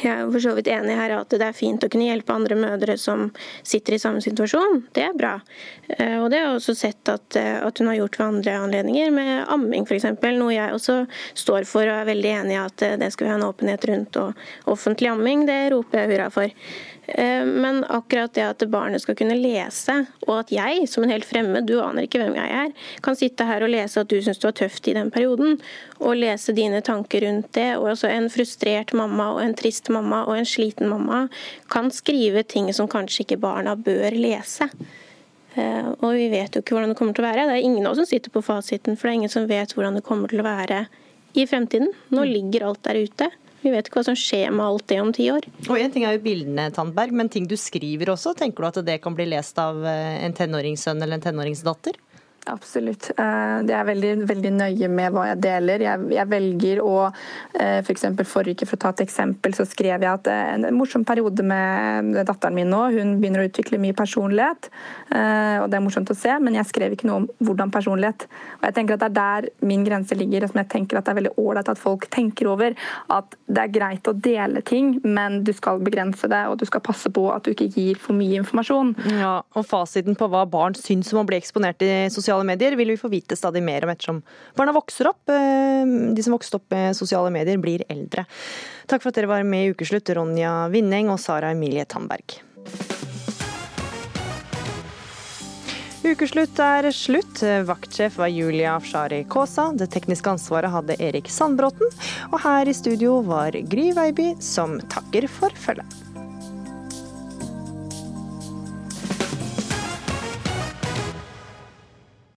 jeg er for så vidt enig her at det er fint å kunne hjelpe andre mødre som sitter i samme situasjon. Det er bra. Eh, og det har jeg også sett at, eh, at hun har gjort ved andre anledninger, med amming f.eks. Noe jeg også står for og er veldig enig i at eh, det skal vi ha en åpenhet rundt. Og offentlig amming, det roper jeg hurra for. Eh, men akkurat det at barnet skal kunne lese, og at jeg som en helt fremmed, du aner ikke hvem jeg er, kan sitte her og lese at du syns det var tøft i den perioden, og lese dine tanker rundt det. Og også en frustrert mamma og en trist mamma og en sliten mamma kan skrive ting som kanskje ikke barna bør lese. Eh, og vi vet jo ikke hvordan det kommer til å være. Det er ingen av oss som sitter på fasiten, for det er ingen som vet hvordan det kommer til å være i fremtiden. Nå ligger alt der ute. Vi vet ikke hva som skjer med alt det om ti år. Og En ting er jo bildene, Tandberg, men ting du skriver også. Tenker du at det kan bli lest av eh, en tenåringssønn eller en tenåringsdatter? Absolutt. Eh, det er veldig, veldig nøye med hva jeg deler. Jeg, jeg velger å eh, f.eks. For forrige uke, for å ta et eksempel, så skrev jeg at eh, en morsom periode med datteren min nå. Hun begynner å utvikle mye personlighet, og det er morsomt å se, men jeg skrev ikke noe om hvordan personlighet. Og jeg tenker at Det er der min grense ligger, og som jeg tenker at det er veldig ålreit at folk tenker over. At det er greit å dele ting, men du skal begrense det, og du skal passe på at du ikke gir for mye informasjon. Ja, og Fasiten på hva barn syns om å bli eksponert i sosiale sosiale medier vil vi få vite stadig mer om ettersom barna vokser opp. Eh, de som vokste opp med sosiale medier, blir eldre. Takk for at dere var med i Ukeslutt, Ronja Vinning og Sara Emilie Tandberg. Ukeslutt er slutt. Vaktsjef var Julia Afshari Kaasa. Det tekniske ansvaret hadde Erik Sandbråten. Og her i studio var Gry Veiby, som takker for følget.